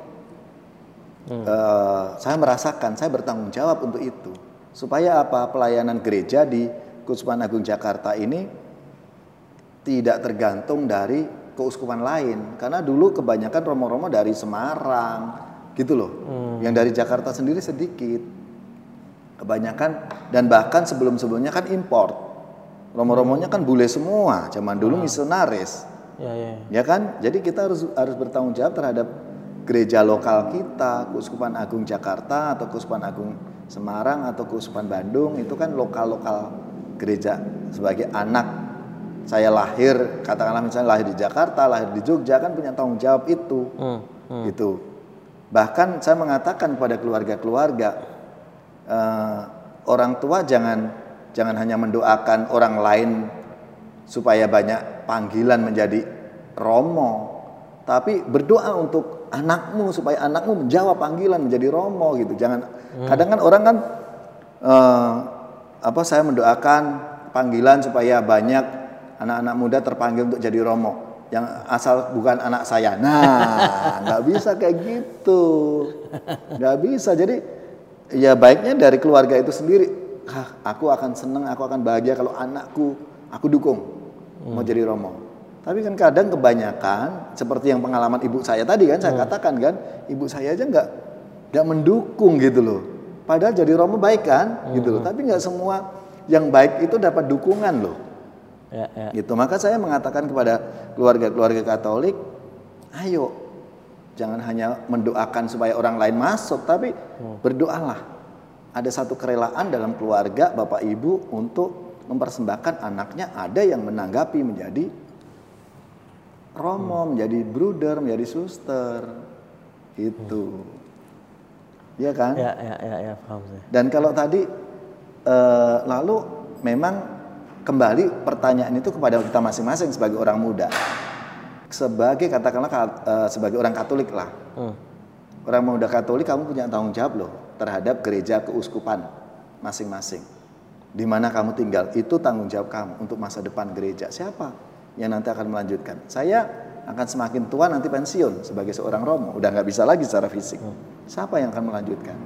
S2: eh, saya merasakan saya bertanggung jawab untuk itu. Supaya apa? Pelayanan gereja di Keuskupan Agung Jakarta ini tidak tergantung dari keuskupan lain. Karena dulu kebanyakan romo-romo dari Semarang gitu loh. Yang dari Jakarta sendiri sedikit. Kebanyakan dan bahkan sebelum-sebelumnya kan import. Romo-romonya kan bule semua. Zaman dulu misionaris.
S1: Ya ya.
S2: Ya kan? Jadi kita harus harus bertanggung jawab terhadap gereja lokal kita keuskupan agung Jakarta atau keuskupan agung Semarang atau keuskupan Bandung itu kan lokal-lokal gereja sebagai anak. Saya lahir katakanlah misalnya lahir di Jakarta lahir di Jogja kan punya tanggung jawab itu.
S1: Hmm,
S2: gitu. Bahkan saya mengatakan kepada keluarga-keluarga eh, orang tua jangan jangan hanya mendoakan orang lain supaya banyak panggilan menjadi romo tapi berdoa untuk anakmu supaya anakmu menjawab panggilan menjadi romo gitu. Jangan kadang kan orang kan eh, apa saya mendoakan panggilan supaya banyak anak-anak muda terpanggil untuk jadi romo. Yang asal bukan anak saya. Nah nggak bisa kayak gitu. Nggak bisa. Jadi ya baiknya dari keluarga itu sendiri. "Ah, aku akan seneng aku akan bahagia kalau anakku aku dukung mau jadi romo tapi kan kadang kebanyakan seperti yang pengalaman ibu saya tadi kan saya katakan kan ibu saya aja nggak nggak mendukung gitu loh. Padahal jadi romo baik kan gitu loh. Tapi nggak semua yang baik itu dapat dukungan loh.
S1: Ya ya
S2: gitu. Maka saya mengatakan kepada keluarga-keluarga Katolik ayo jangan hanya mendoakan supaya orang lain masuk tapi berdoalah. Ada satu kerelaan dalam keluarga bapak ibu untuk mempersembahkan anaknya ada yang menanggapi menjadi romo menjadi bruder menjadi suster itu ya kan
S1: ya ya ya, ya paham saya
S2: dan kalau tadi eh, lalu memang kembali pertanyaan itu kepada kita masing-masing sebagai orang muda. Sebagai katakanlah ka- eh, sebagai orang Katolik lah.
S1: Hmm.
S2: Orang muda Katolik kamu punya tanggung jawab loh terhadap gereja keuskupan masing-masing. Di mana kamu tinggal itu tanggung jawab kamu untuk masa depan gereja. Siapa yang nanti akan melanjutkan? Saya akan semakin tua nanti pensiun sebagai seorang romo, udah nggak bisa lagi secara fisik. Siapa yang akan melanjutkan?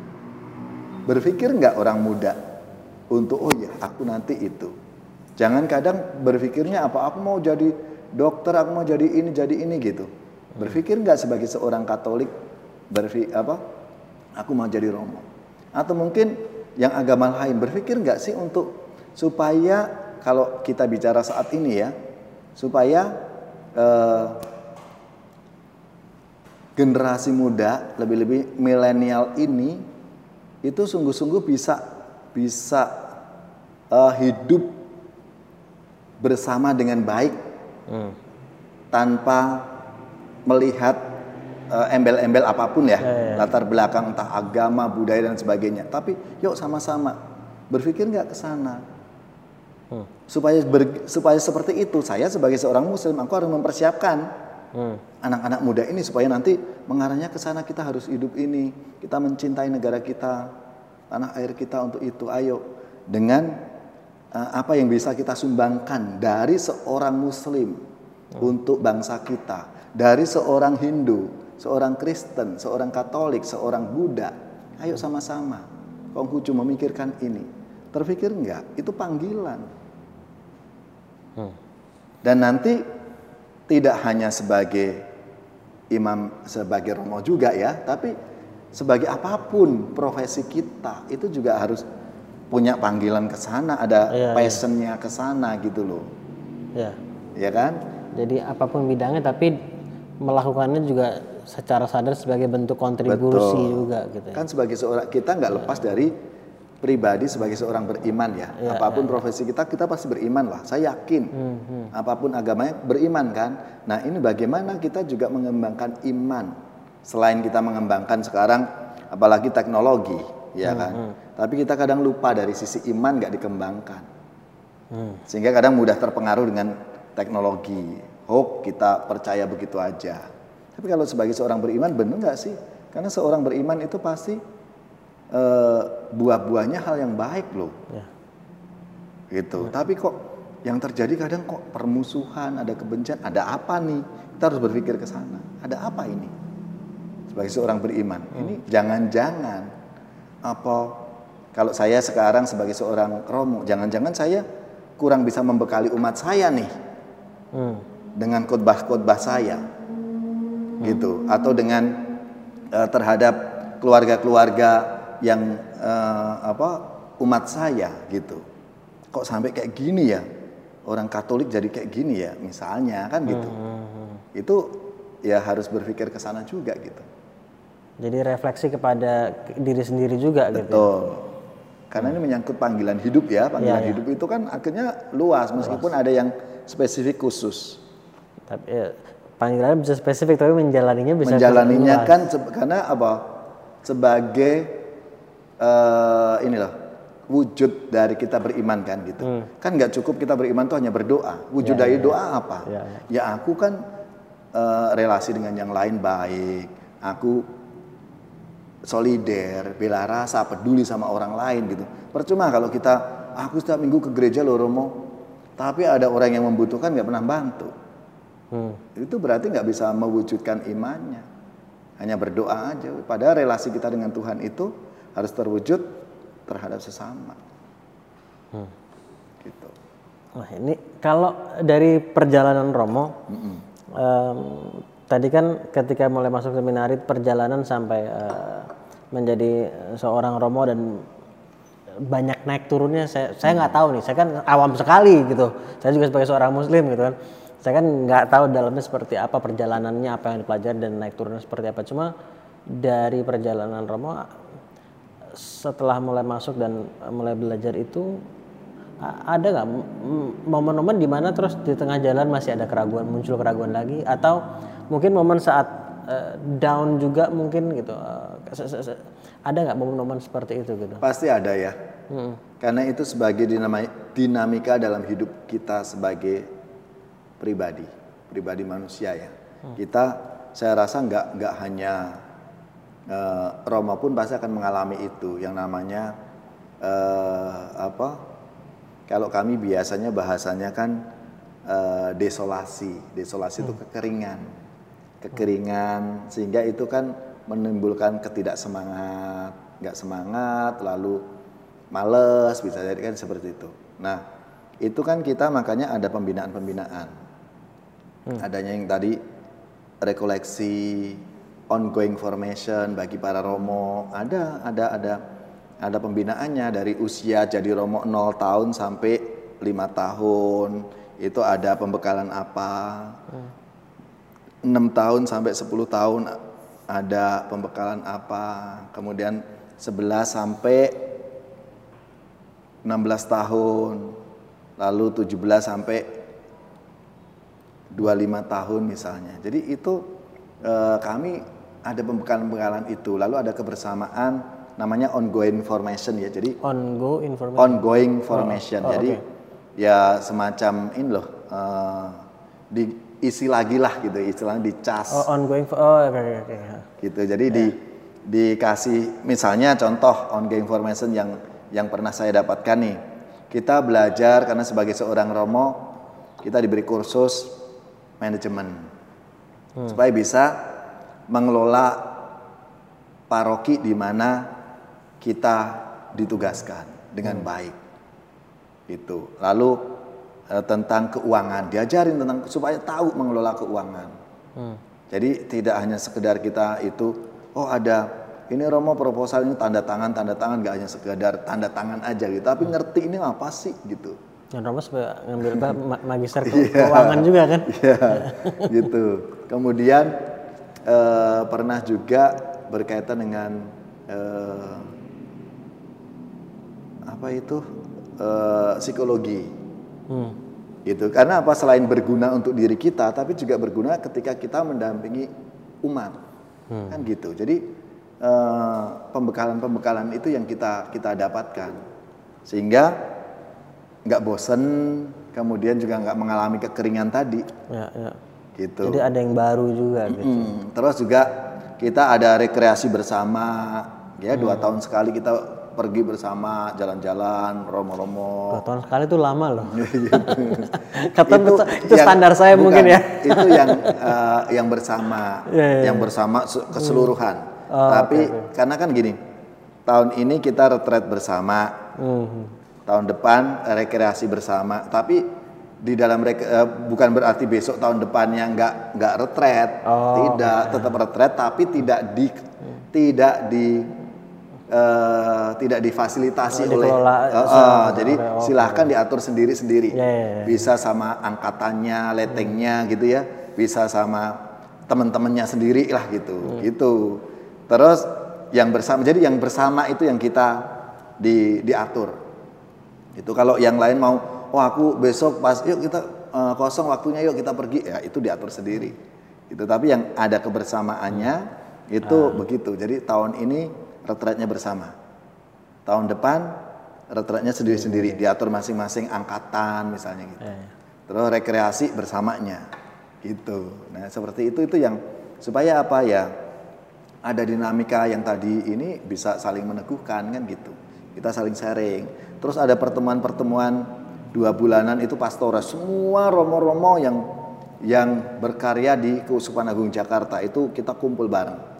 S2: Berpikir nggak orang muda untuk oh ya aku nanti itu. Jangan kadang berpikirnya apa aku mau jadi dokter, aku mau jadi ini, jadi ini gitu. Berpikir nggak sebagai seorang Katolik berpikir apa? Aku mau jadi romo. Atau mungkin yang agama lain berpikir nggak sih untuk supaya kalau kita bicara saat ini ya, supaya eh, generasi muda lebih-lebih milenial ini itu sungguh-sungguh bisa bisa eh, hidup bersama dengan baik hmm. tanpa melihat uh, embel-embel apa pun ya, ya, ya, latar belakang entah agama, budaya dan sebagainya. Tapi yuk sama-sama berpikir nggak ke sana. Hmm. Supaya ber, supaya seperti itu, saya sebagai seorang muslim aku harus mempersiapkan hmm. anak-anak muda ini supaya nanti mengarahnya ke sana kita harus hidup ini, kita mencintai negara kita, tanah air kita untuk itu. Ayo dengan uh, apa yang bisa kita sumbangkan dari seorang muslim hmm. untuk bangsa kita dari seorang Hindu, seorang Kristen, seorang Katolik, seorang Buddha. Ayo sama-sama Konghucu memikirkan ini. Terpikir enggak? Itu panggilan. Dan nanti tidak hanya sebagai imam, sebagai romo juga ya, tapi sebagai apa pun profesi kita itu juga harus punya panggilan ke sana, ada ya, passionnya ya. ke sana gitu loh. Ya. Ya kan?
S1: Jadi apa pun bidangnya tapi melakukannya juga secara sadar sebagai bentuk kontribusi Betul. juga gitu.
S2: Ya. Kan sebagai seorang kita nggak lepas dari pribadi sebagai seorang beriman ya. ya apa pun ya. profesi kita kita pasti beriman lah. Saya yakin. Hmm, hmm. Apa pun agamanya beriman kan. Nah, ini bagaimana kita juga mengembangkan iman selain kita mengembangkan sekarang apalagi teknologi ya hmm, kan. Hmm. Tapi kita kadang lupa dari sisi iman nggak dikembangkan. Hmm. Sehingga kadang mudah terpengaruh dengan teknologi hoax kita percaya begitu aja. Tapi kalau sebagai seorang beriman benar nggak sih? Karena seorang beriman itu pasti uh, buah-buahnya hal yang baik loh. Ya. Gitu. Ya. Tapi kok yang terjadi kadang kok permusuhan, ada kebencian, ada apa nih? Kita harus berpikir ke sana. Ada apa ini? Sebagai seorang beriman, hmm. ini jangan-jangan apa kalau saya sekarang sebagai seorang romo, jangan-jangan saya kurang bisa membekali umat saya nih. Hmm dengan khotbah-khotbah saya hmm. gitu atau dengan uh, terhadap keluarga-keluarga yang uh, apa umat saya gitu kok sampai kayak gini ya orang Katolik jadi kayak gini ya misalnya kan gitu hmm. hmm, hmm. itu ya harus berpikir ke sana juga gitu
S1: jadi refleksi kepada diri sendiri juga
S2: gitu ya? betul gitu karena hmm. ini menyangkut panggilan hidup ya panggilan ya, ya. hidup itu kan akhirnya luas meskipun luas. ada yang spesifik khusus
S1: tapi ya, panggilannya bisa spesifik tapi menjalaninya bisa
S2: menjalaninya kan karena apa sebagai uh, ini loh wujud dari kita beriman kan gitu hmm. kan nggak cukup kita beriman tuh hanya berdoa wujud ya, dari ya, doa apa ya, ya. ya aku kan uh, relasi dengan yang lain baik aku solider bela rasa peduli sama orang lain gitu percuma kalau kita aku setiap minggu ke gereja loh Romo tapi ada orang yang membutuhkan nggak pernah bantu Hmm. Itu berarti nggak bisa mewujudkan imannya. Hanya berdoa aja. Padahal relasi kita dengan Tuhan itu harus terwujud terhadap sesama.
S1: Hmm. Gitu. Wah ini kalau dari perjalanan Romo, mm um, tadi kan ketika mulai masuk seminari perjalanan sampai uh, menjadi seorang Romo dan banyak naik turunnya saya saya nggak tahu nih saya kan awam sekali gitu saya juga sebagai seorang muslim gitu kan saya kan nggak tahu dalamnya seperti apa perjalanannya apa yang dipelajari dan naik turunnya seperti apa cuma dari perjalanan Romo setelah mulai masuk dan mulai belajar itu ada nggak momen-momen di mana terus di tengah jalan masih ada keraguan muncul keraguan lagi atau mungkin momen saat uh, down juga mungkin gitu uh, ada nggak momen-momen seperti itu gitu
S2: pasti ada ya hmm. karena itu sebagai dinamika dalam hidup kita sebagai pribadi, pribadi manusia ya. Hmm. Kita saya rasa nggak nggak hanya uh, Roma pun pasti akan mengalami itu yang namanya uh, apa? Kalau kami biasanya bahasanya kan eh, desolasi. Desolasi itu kekeringan, kekeringan sehingga itu kan menimbulkan ketidaksemangat, nggak semangat, lalu males bisa jadi kan seperti itu. Nah itu kan kita makanya ada pembinaan-pembinaan. Adanya yang tadi rekoleksi, ongoing formation bagi para romo, ada ada ada ada pembinaannya dari usia jadi romo 0 tahun sampai lima tahun. Itu ada pembekalan apa? 6 tahun sampai 10 tahun ada pembekalan apa? Kemudian 11 sampai 16 tahun. Lalu 17 sampai 25 tahun misalnya. Jadi itu eh, kami ada pembekalan-pembekalan itu. Lalu ada kebersamaan namanya ongoing formation ya. Jadi
S1: On go information.
S2: ongoing formation.
S1: Oh,
S2: Jadi
S1: oke.
S2: ya semacam ini loh eh, diisi lagi lah gitu istilahnya dicas
S1: Oh, ongoing. Oh, oke oke oke.
S2: gitu. Jadi di dikasih misalnya contoh ongoing formation yang yang pernah saya dapatkan nih. Kita belajar karena sebagai seorang romo kita diberi kursus manajemen supaya bisa mengelola paroki di mana kita ditugaskan dengan baik. Itu. Lalu eh, tentang keuangan diajarin tentang supaya tahu mengelola keuangan. Jadi tidak hanya sekedar kita itu oh ada ini Romo proposal ini tanda tangan tanda tangan gak hanya sekedar tanda tangan aja gitu tapi ngerti ini apa sih gitu.
S1: Dan Romo ngambil magister ke- keuangan juga kan?
S2: Iya, gitu. Kemudian eh, pernah juga berkaitan dengan eh, apa itu eh, psikologi.
S1: Hmm.
S2: Gitu. Karena apa? Selain berguna untuk diri kita, tapi juga berguna ketika kita mendampingi umat, kan gitu. Jadi pembekalan-pembekalan itu yang kita kita dapatkan, sehingga nggak bosen, kemudian juga nggak mengalami kekeringan tadi,
S1: Ya, ya.
S2: Gitu.
S1: Jadi ada yang baru juga gitu.
S2: Hmm, terus juga kita ada rekreasi bersama, ya dua tahun sekali kita pergi bersama jalan-jalan, romo-romo.
S1: Dua tahun sekali itu lama loh. Kata itu, itu
S2: yang-
S1: standar saya
S2: bukan,
S1: mungkin ya.
S2: Itu yang eh, yang bersama,
S1: Iya, iya,
S2: yang bersama se- keseluruhan.
S1: Oh,
S2: Tapi karena kan gini, tahun ini kita retret bersama,
S1: Hmm.
S2: tahun depan rekreasi bersama. Tapi di dalam eh, bukan berarti besok tahun depannya nggak nggak retret,
S1: Oh,
S2: tidak, tetap retret, tapi tidak di tidak di eh, tidak difasilitasi
S1: Oh,
S2: oleh
S1: dikelola
S2: eh,
S1: sama-
S2: jadi
S1: oke.
S2: silahkan diatur sendiri-sendiri
S1: Ya, ya, ya.
S2: bisa sama angkatannya letengnya gitu ya. Bisa sama teman-temannya sendiri lah gitu
S1: Hmm.
S2: gitu. Terus yang bersama jadi yang bersama itu yang kita di diatur. Itu kalau yang lain mau oh aku besok pas yuk kita eh, kosong waktunya yuk kita pergi. Ya itu diatur sendiri. Itu tapi yang ada kebersamaannya itu
S1: Ah.
S2: begitu. Jadi tahun ini retretnya bersama. Tahun depan retretnya sendiri-sendiri. Diatur masing-masing angkatan misalnya gitu.
S1: Iya,
S2: terus rekreasi bersamanya. Gitu. Nah seperti itu itu yang supaya apa ya ada dinamika yang tadi ini bisa saling meneguhkan kan gitu. Kita saling sharing. Terus ada pertemuan-pertemuan dua bulanan itu pastoral semua romo-romo yang yang berkarya di Keuskupan Agung Jakarta itu kita kumpul bareng.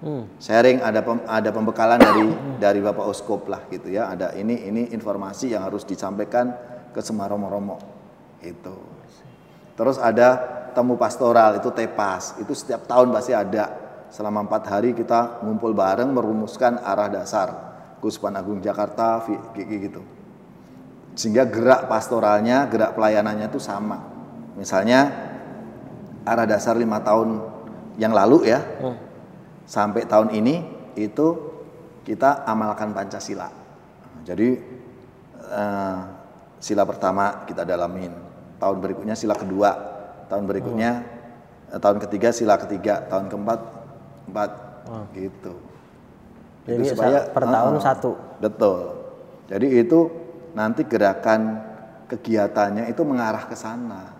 S1: Hmm.
S2: sharing ada pem- ada pembekalan dari dari Bapak Uskop lah gitu ya. Ada ini ini informasi yang harus disampaikan ke semua romo-romo itu terus ada temu pastoral itu tepas. Itu setiap tahun pasti ada. Selama empat hari kita ngumpul bareng merumuskan arah dasar Kuspan Agung Jakarta gitu sehingga gerak pastoralnya gerak pelayanannya itu sama misalnya arah dasar lima tahun yang lalu ya sampai tahun ini itu kita amalkan Pancasila. Jadi eh, sila pertama kita dalamin, tahun berikutnya sila kedua, tahun berikutnya eh, tahun ketiga sila ketiga, tahun keempat empat gitu.
S1: Jadi
S2: Itu
S1: sa- per tahun
S2: Ah,
S1: satu.
S2: Betul. Jadi itu nanti gerakan kegiatannya itu mengarah ke sana.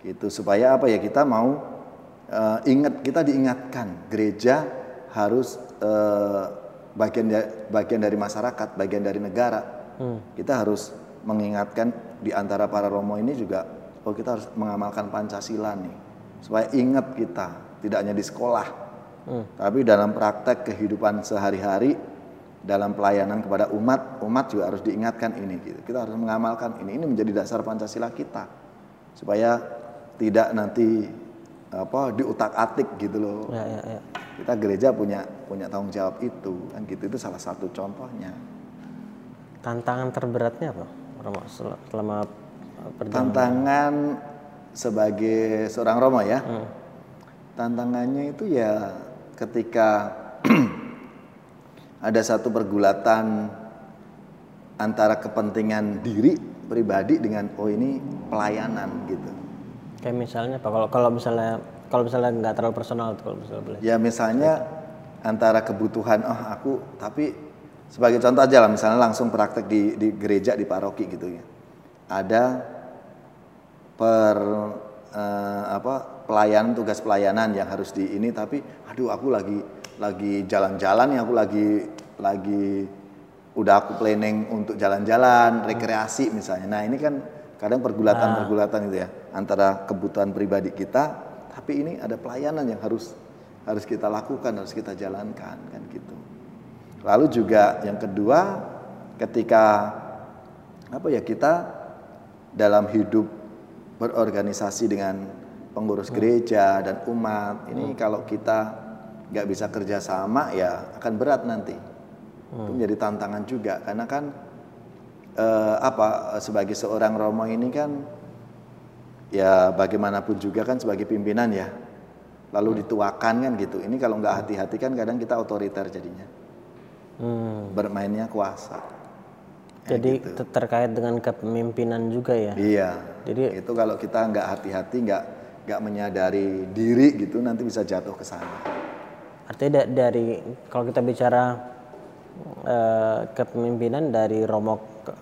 S2: Gitu. Supaya apa ya? Kita mau eh, ingat kita diingatkan. Gereja harus eh, bagian da- bagian dari masyarakat, bagian dari negara. Kita harus mengingatkan di antara para romo ini juga oh kita harus mengamalkan Pancasila nih. Supaya ingat kita tidak hanya di sekolah tapi dalam praktek kehidupan sehari-hari dalam pelayanan kepada umat umat juga harus diingatkan ini gitu. kita harus mengamalkan ini ini menjadi dasar Pancasila kita supaya tidak nanti apa diutak-atik gitu loh
S1: Ya, ya, ya.
S2: kita gereja punya punya tanggung jawab itu kan gitu itu salah satu contohnya
S1: Tantangan terberatnya apa? Romo sel- selama uh, perjalanan.
S2: tantangan sebagai seorang Romo ya tantangannya itu ya ketika ada satu pergulatan antara kepentingan diri pribadi dengan oh ini pelayanan gitu
S1: Kayak misalnya apa? Kalau kalau misalnya kalau misalnya nggak terlalu personal kalau misalnya boleh.
S2: ya misalnya antara kebutuhan oh aku tapi sebagai contoh aja lah misalnya langsung praktek di di gereja di paroki gitu ya ada per eh, apa pelayanan tugas pelayanan yang harus di ini tapi aduh aku lagi lagi jalan-jalan ya aku lagi lagi udah aku planning untuk jalan-jalan rekreasi misalnya. Nah ini kan kadang pergulatan-pergulatan itu ya antara kebutuhan pribadi kita tapi ini ada pelayanan yang harus harus kita lakukan harus kita jalankan kan gitu. Lalu juga yang kedua ketika apa ya kita dalam hidup berorganisasi dengan pengurus gereja dan umat ini kalau kita nggak bisa kerjasama ya akan berat nanti. Itu menjadi tantangan juga. Karena kan eh, apa sebagai seorang romo ini kan ya bagaimanapun juga kan sebagai pimpinan ya. Lalu dituakan kan gitu. Ini kalau nggak hati-hati kan kadang kita otoriter jadinya.
S1: Hmm.
S2: bermainnya kuasa.
S1: Jadi ter- terkait dengan kepemimpinan juga ya.
S2: Iya.
S1: Jadi-
S2: itu kalau kita nggak hati-hati, nggak nggak menyadari diri gitu, nanti bisa jatuh ke sana.
S1: Artinya da- dari kalau kita bicara eh, kepemimpinan dari romo ke-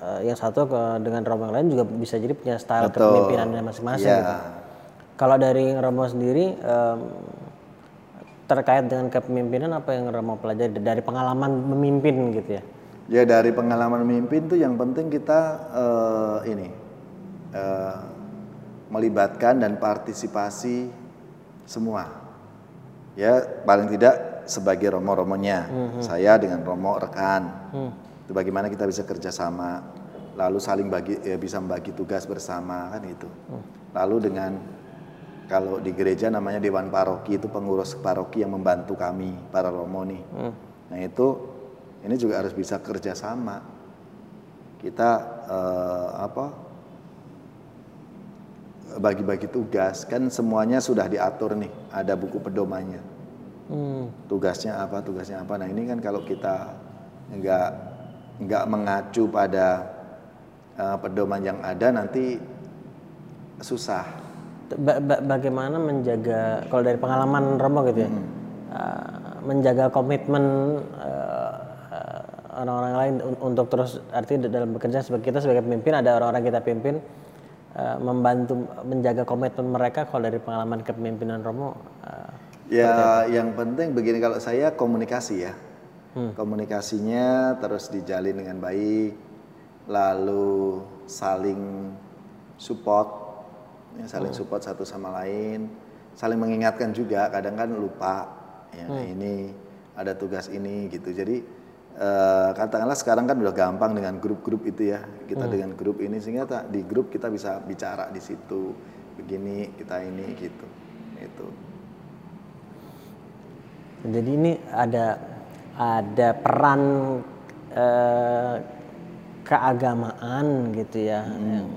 S1: eh, yang satu ke dengan romo yang lain juga bisa jadi punya style
S2: Betul.
S1: kepemimpinannya masing-masing.
S2: Iya.
S1: gitu. Kalau dari romo sendiri em, terkait dengan kepemimpinan apa yang romo pelajari dari pengalaman memimpin gitu ya?
S2: Ya dari pengalaman memimpin tuh yang penting kita eh, ini eh, melibatkan dan partisipasi semua. Ya paling tidak sebagai romo-romonya, saya dengan romo rekan. Itu bagaimana kita bisa kerjasama, lalu saling bagi ya bisa membagi tugas bersama kan itu. Lalu dengan kalau di gereja namanya dewan paroki itu pengurus paroki yang membantu kami para romo nih. Nah itu ini juga harus bisa kerjasama. Kita eh, apa bagi-bagi tugas kan semuanya sudah diatur nih, ada buku pedomannya.
S1: Hmm.
S2: Tugasnya apa, tugasnya apa. Nah ini kan kalau kita nggak nggak mengacu pada eh, pedoman yang ada nanti susah.
S1: Ba- ba- bagaimana menjaga kalau dari pengalaman Romo gitu ya uh, menjaga komitmen uh, uh, orang-orang lain un- untuk terus artinya dalam bekerja sebagai kita sebagai pemimpin ada orang-orang kita pimpin uh, membantu menjaga komitmen mereka kalau dari pengalaman kepemimpinan Romo uh,
S2: Ya, yang penting begini kalau saya komunikasi ya. Komunikasinya terus dijalin dengan baik, lalu saling support, ya, saling support satu sama lain, saling mengingatkan juga. Kadang kan lupa, ya ini ada tugas ini gitu. Jadi eh, katakanlah sekarang kan udah gampang dengan grup-grup itu ya. Kita dengan grup ini sehingga tak- di grup kita bisa bicara di situ begini kita ini gitu. Itu.
S1: jadi ini ada ada peran uh, keagamaan gitu ya yang-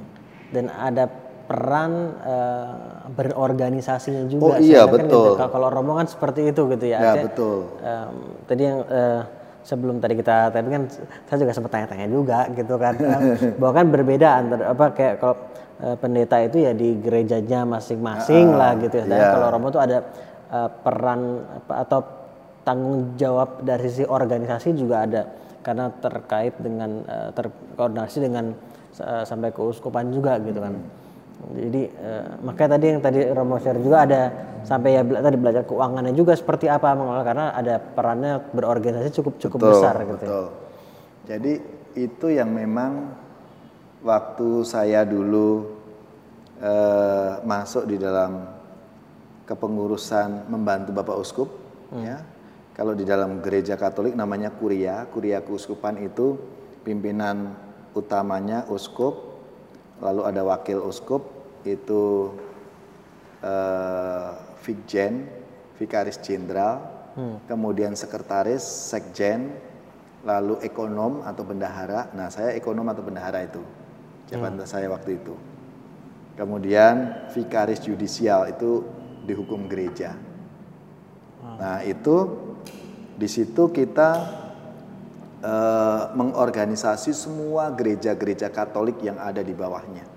S1: dan ada peran uh, berorganisasinya juga
S2: Oh, iya,
S1: kan
S2: betul.
S1: gitu, kalau Romo kan seperti itu gitu ya
S2: Ya,
S1: Artinya,
S2: betul.
S1: tadi yang eh, sebelum tadi kita tapi kan saya juga sempat tanya-tanya juga gitu kan bahwa kan berbeda antara apa kayak kalau eh, pendeta itu ya di gerejanya masing-masing lah gitu ya. Dan
S2: iya.
S1: kalau Romo tuh ada eh, peran apa, atau tanggung jawab dari sisi organisasi juga ada karena terkait dengan eh, terkoordinasi dengan eh, sampai keuskupan juga gitu kan. Jadi eh, makanya tadi yang tadi Romo share juga ada sampai ya bela- tadi belajar keuangannya juga seperti apa mengelola karena ada perannya berorganisasi cukup cukup
S2: Betul,
S1: besar gitu. ya.
S2: betul. Jadi itu yang memang waktu saya dulu eh, masuk di dalam kepengurusan membantu Bapak Uskup ya. Kalau di dalam gereja Katolik namanya kuria, kuria keuskupan itu pimpinan utamanya uskup, lalu ada wakil uskup itu eh, Vikjen, Vikaris Jenderal, kemudian sekretaris, sekjen, lalu ekonom atau bendahara. Nah, saya ekonom atau bendahara itu jabatan saya waktu itu. Kemudian vikaris yudisial itu di hukum gereja. Nah, itu di situ kita eh, mengorganisasi semua gereja-gereja Katolik yang ada di bawahnya.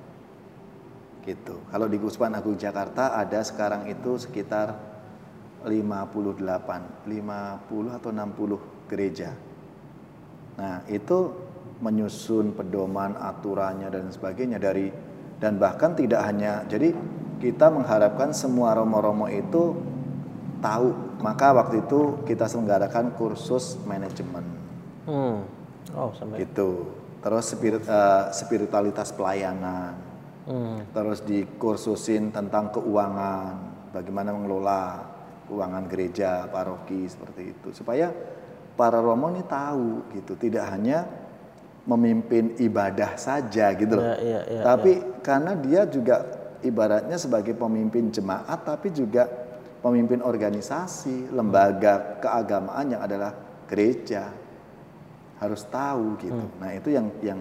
S2: Gitu. Kalau di Guspan Agung Jakarta ada sekarang itu sekitar 58, 50 atau 60 gereja. Nah, itu menyusun pedoman, aturannya dan sebagainya dari dan bahkan tidak hanya jadi kita mengharapkan semua romo-romo itu tahu. Maka waktu itu kita selenggarakan kursus manajemen
S1: Hmm. Oh, sampai.
S2: gitu. Terus spirit, eh, spiritualitas pelayanan.
S1: Hmm.
S2: Terus dikursusin tentang keuangan, bagaimana mengelola keuangan gereja, paroki seperti itu. Supaya para romo ini tahu gitu, tidak hanya memimpin ibadah saja gitu loh.
S1: Iya, iya, iya,
S2: tapi karena dia juga ibaratnya sebagai pemimpin jemaat tapi juga pemimpin organisasi, lembaga keagamaan yang adalah gereja. Harus tahu gitu.
S1: Hmm.
S2: Nah, itu yang yang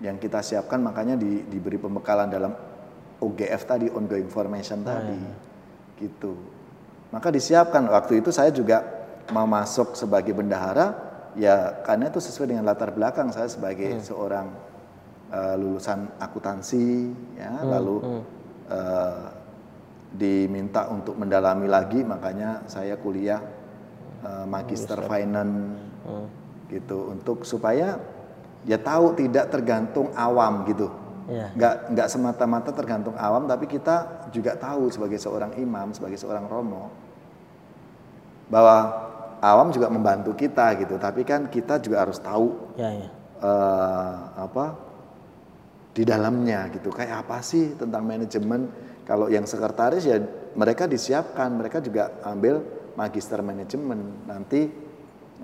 S2: yang kita siapkan makanya di, diberi pembekalan dalam OGF tadi ongoing formation tadi. Gitu. Maka disiapkan. Waktu itu saya juga mau masuk sebagai bendahara ya karena itu sesuai dengan latar belakang. Saya sebagai seorang eh, lulusan akuntansi ya. Lalu eh, diminta untuk mendalami lagi. Makanya saya kuliah eh, magister finance gitu untuk supaya ya tahu tidak tergantung awam gitu
S1: Iya.
S2: nggak nggak semata-mata tergantung awam tapi kita juga tahu sebagai seorang imam sebagai seorang romo bahwa awam juga membantu kita gitu tapi kan kita juga harus tahu
S1: Ya, ya.
S2: eh, apa di dalamnya gitu kayak apa sih tentang manajemen kalau yang sekretaris ya mereka disiapkan mereka juga ambil magister manajemen nanti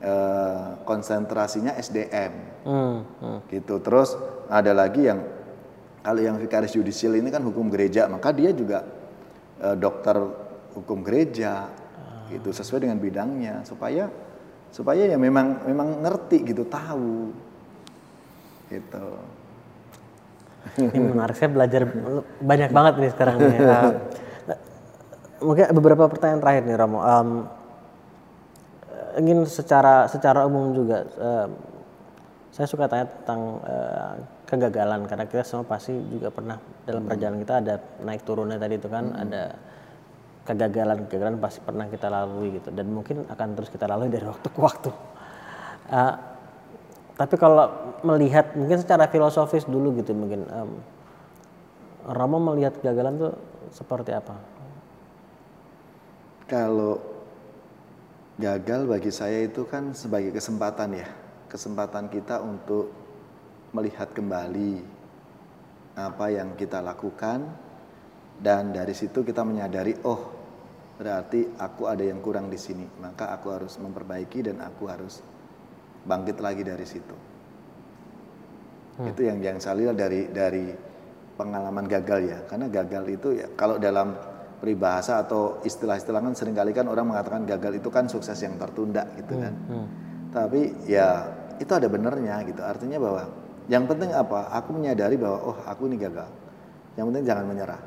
S2: eh, konsentrasinya SDM
S1: Hmm. hmm.
S2: gitu terus ada lagi yang kalau yang vikaris yudisial ini kan hukum gereja maka dia juga eh, dokter hukum gereja gitu sesuai dengan bidangnya supaya supaya ya memang memang ngerti gitu tahu gitu
S1: Ini menarik, saya belajar banyak banget nih sekarang nih. Uh, mungkin beberapa pertanyaan terakhir nih Romo. Um, ingin secara secara umum juga, um, saya suka tanya tentang uh, kegagalan karena kita semua pasti juga pernah dalam perjalanan kita ada naik turunnya tadi itu kan ada kegagalan kegagalan pasti pernah kita lalui gitu dan mungkin akan terus kita lalui dari waktu ke waktu. Uh, tapi kalau melihat mungkin secara filosofis dulu gitu mungkin em, Romo melihat kegagalan tuh seperti apa?
S2: Kalau gagal bagi saya itu kan sebagai kesempatan ya, kesempatan kita untuk melihat kembali apa yang kita lakukan. Dan dari situ kita menyadari oh berarti aku ada yang kurang di sini, maka aku harus memperbaiki dan aku harus bangkit lagi dari situ. Itu yang yang saya lihat dari dari pengalaman gagal ya, karena gagal itu ya kalau dalam peribahasa atau istilah-istilah kan sering kali kan orang mengatakan gagal itu kan sukses yang tertunda gitu kan. Tapi ya itu ada benernya gitu. Artinya bahwa yang penting apa? Aku menyadari bahwa oh aku ini gagal. Yang penting jangan menyerah.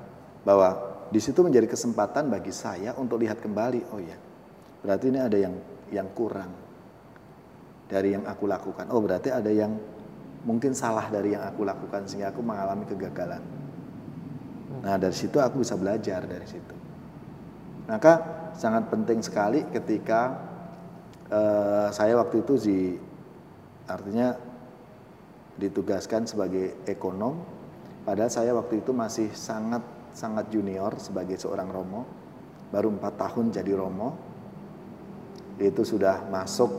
S2: Bahwa di situ menjadi kesempatan bagi saya untuk lihat kembali. Oh ya, berarti ini ada yang yang kurang dari yang aku lakukan. Oh berarti ada yang mungkin salah dari yang aku lakukan sehingga aku mengalami kegagalan. Nah dari situ aku bisa belajar dari situ. Maka sangat penting sekali ketika eh, saya waktu itu di artinya ditugaskan sebagai ekonom. Padahal saya waktu itu masih sangat sangat junior sebagai seorang romo, baru empat tahun jadi romo. Itu sudah masuk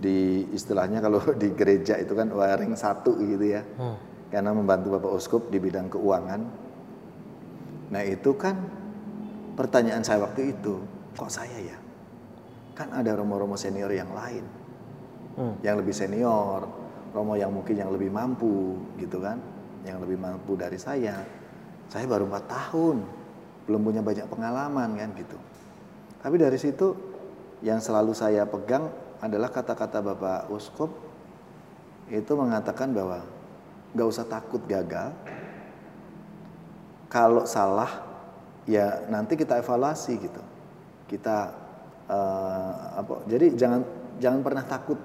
S2: di istilahnya kalau di gereja itu kan wiring satu gitu ya. Karena membantu Bapak Uskup di bidang keuangan. Nah itu kan pertanyaan saya waktu itu, kok saya ya? Kan ada romo-romo senior yang lain,
S1: Hmm.
S2: yang lebih senior, romo yang mungkin yang lebih mampu gitu kan, yang lebih mampu dari saya. Saya baru empat tahun, belum punya banyak pengalaman kan gitu. Tapi dari situ yang selalu saya pegang adalah kata-kata Bapak Uskup itu mengatakan bahwa nggak usah takut gagal. Kalau salah ya nanti kita evaluasi gitu. Kita eh, apa? Jadi jangan jangan pernah takut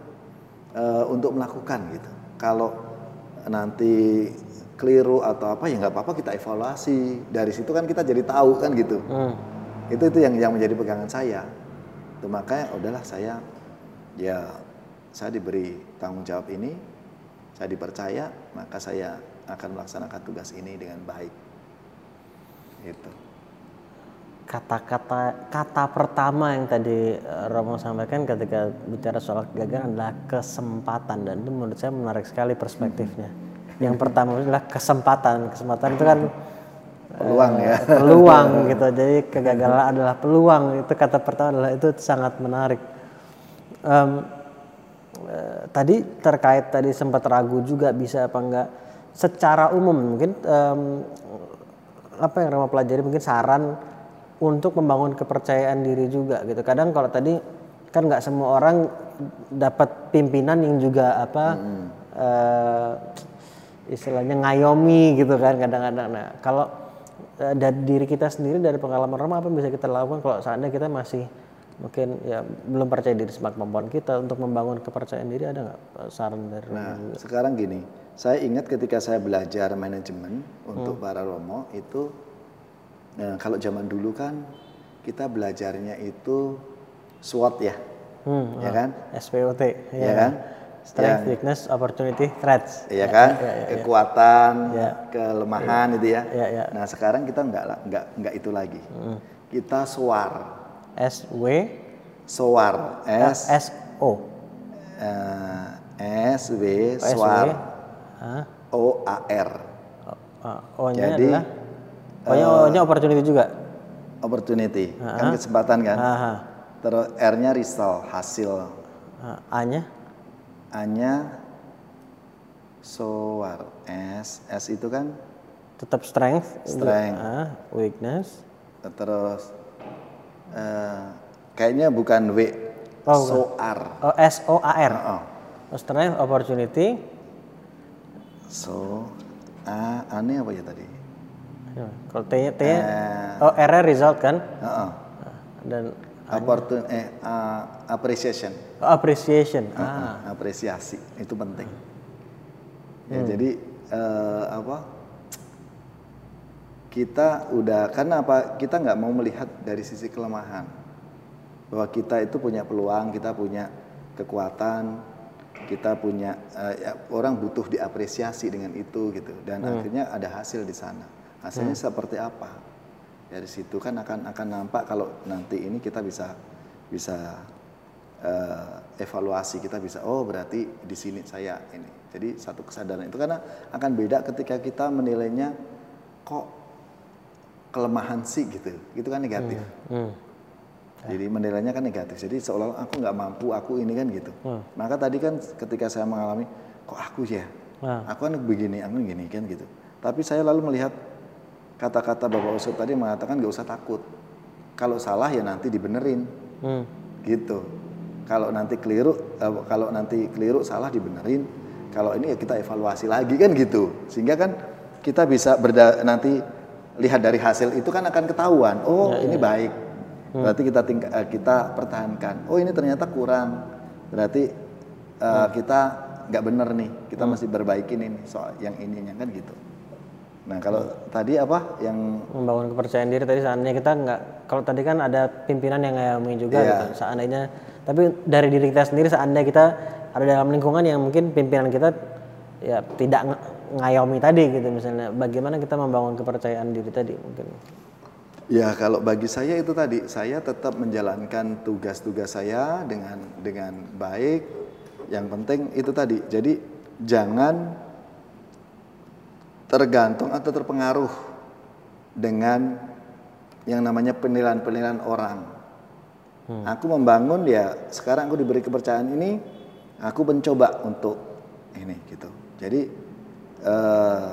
S2: eh, untuk melakukan gitu. Kalau nanti keliru atau apa ya nggak apa-apa kita evaluasi. Dari situ kan kita jadi tahu kan gitu.
S1: Hmm.
S2: Itu itu yang yang menjadi pegangan saya. Itu makanya udahlah saya ya saya diberi tanggung jawab ini, saya dipercaya, maka saya akan melaksanakan tugas ini dengan baik. Gitu.
S1: Kata-kata kata pertama yang tadi eh, Romo sampaikan ketika bicara soal kegagalan adalah kesempatan dan itu menurut saya menarik sekali perspektifnya. Yang pertama adalah kesempatan. Kesempatan itu kan
S2: Peluang ya.
S1: peluang gitu. Jadi kegagalan adalah peluang. Itu kata pertama adalah itu sangat menarik. Eh, tadi terkait tadi sempat ragu juga bisa apa enggak. Secara umum mungkin em, apa yang Rama pelajari mungkin saran untuk membangun kepercayaan diri juga gitu. Kadang kalau tadi kan nggak semua orang dapat pimpinan yang juga apa eh, istilahnya ngayomi gitu kan kadang-kadang. Nah kalau eh, dari diri kita sendiri dari pengalaman Rama apa yang bisa kita lakukan kalau seandainya kita masih mungkin ya belum percaya diri sama kemampuan kita untuk membangun kepercayaan diri ada nggak eh, saran dari?
S2: Nah, sekarang gini, saya ingat ketika saya belajar manajemen untuk para romo itu, nah, kalau zaman dulu kan kita belajarnya itu SWOT ya,
S1: Hmm,
S2: ya kan,
S1: SPOT
S2: ya kan,
S1: Strength, weakness, opportunity, threats.
S2: ya kan, kekuatan,
S1: Ya.
S2: kelemahan itu ya.
S1: Ya, ya.
S2: Nah sekarang kita nggak nggak nggak itu lagi, kita SWAR,
S1: S W
S2: SWAR, S
S1: S O.
S2: S W?
S1: S W.
S2: SWAR,
S1: Hah?
S2: O A R,
S1: Ah, O-nya
S2: Jadi,
S1: adalah O-nya, O-nya opportunity juga.
S2: opportunity, kan kesempatan kan.
S1: Aha.
S2: Terus R-nya result, hasil.
S1: Ah, A-nya
S2: A-nya SOAR, S, S itu kan
S1: tetap strength.
S2: Strength.
S1: Ah, weakness.
S2: terus eh, kayaknya bukan W,
S1: Oh,
S2: SOAR.
S1: Oh, S O A R.
S2: Oh,
S1: Oh, strength, opportunity.
S2: So A, A ini apa ya tadi?
S1: Ya, Kalau T-nya, T-nya
S2: Eh,
S1: oh R-nya result kan?
S2: Heeh.
S1: Ah, Dan
S2: Opportun, eh, uh, appreciation,
S1: oh, appreciation. Ah,
S2: apresiasi itu penting. Ya,
S1: Hmm.
S2: jadi eh, apa? Kita udah karena apa? Kita nggak mau melihat dari sisi kelemahan bahwa kita itu punya peluang, kita punya kekuatan, kita punya eh, ya, orang butuh diapresiasi dengan itu gitu dan akhirnya ada hasil di sana. Hasilnya seperti apa? Dari situ kan akan akan nampak kalau nanti ini kita bisa bisa eh, evaluasi kita bisa oh berarti di sini saya ini. Jadi satu kesadaran itu karena akan beda ketika kita menilainya kok kelemahan sih gitu. Itu kan negatif.
S1: hmm.
S2: Jadi menilainya kan negatif. Jadi seolah aku nggak mampu, aku ini kan gitu. Maka tadi kan ketika saya mengalami, kok aku ya,
S1: Ah.
S2: aku kan begini, aku gini kan gitu. Tapi saya lalu melihat kata-kata Bapak Usut tadi mengatakan nggak usah takut. Kalau salah ya nanti dibenerin,
S1: Hmm.
S2: gitu. Kalau nanti keliru, eh, kalau nanti keliru salah dibenerin. Kalau ini ya kita evaluasi lagi kan gitu. Sehingga kan kita bisa berda nanti lihat dari hasil itu kan akan ketahuan. Oh ini baik. Berarti kita tingka- eh, kita pertahankan. Oh ini ternyata kurang. Berarti eh, kita nggak bener nih. Kita masih perbaikin ini soal yang ininya kan gitu. Nah kalau tadi apa yang
S1: membangun kepercayaan diri tadi seandainya kita nggak kalau tadi kan ada pimpinan yang ngayomi juga
S2: Iya.
S1: gitu seandainya tapi dari diri kita sendiri seandainya kita ada dalam lingkungan yang mungkin pimpinan kita ya tidak ng- ngayomi tadi gitu misalnya bagaimana kita membangun kepercayaan diri tadi mungkin
S2: Ya kalau bagi saya itu tadi saya tetap menjalankan tugas-tugas saya dengan dengan baik. Yang penting itu tadi. Jadi jangan tergantung atau terpengaruh dengan yang namanya penilaian-penilaian orang. Aku membangun ya sekarang aku diberi kepercayaan ini, aku mencoba untuk ini gitu. Jadi eh,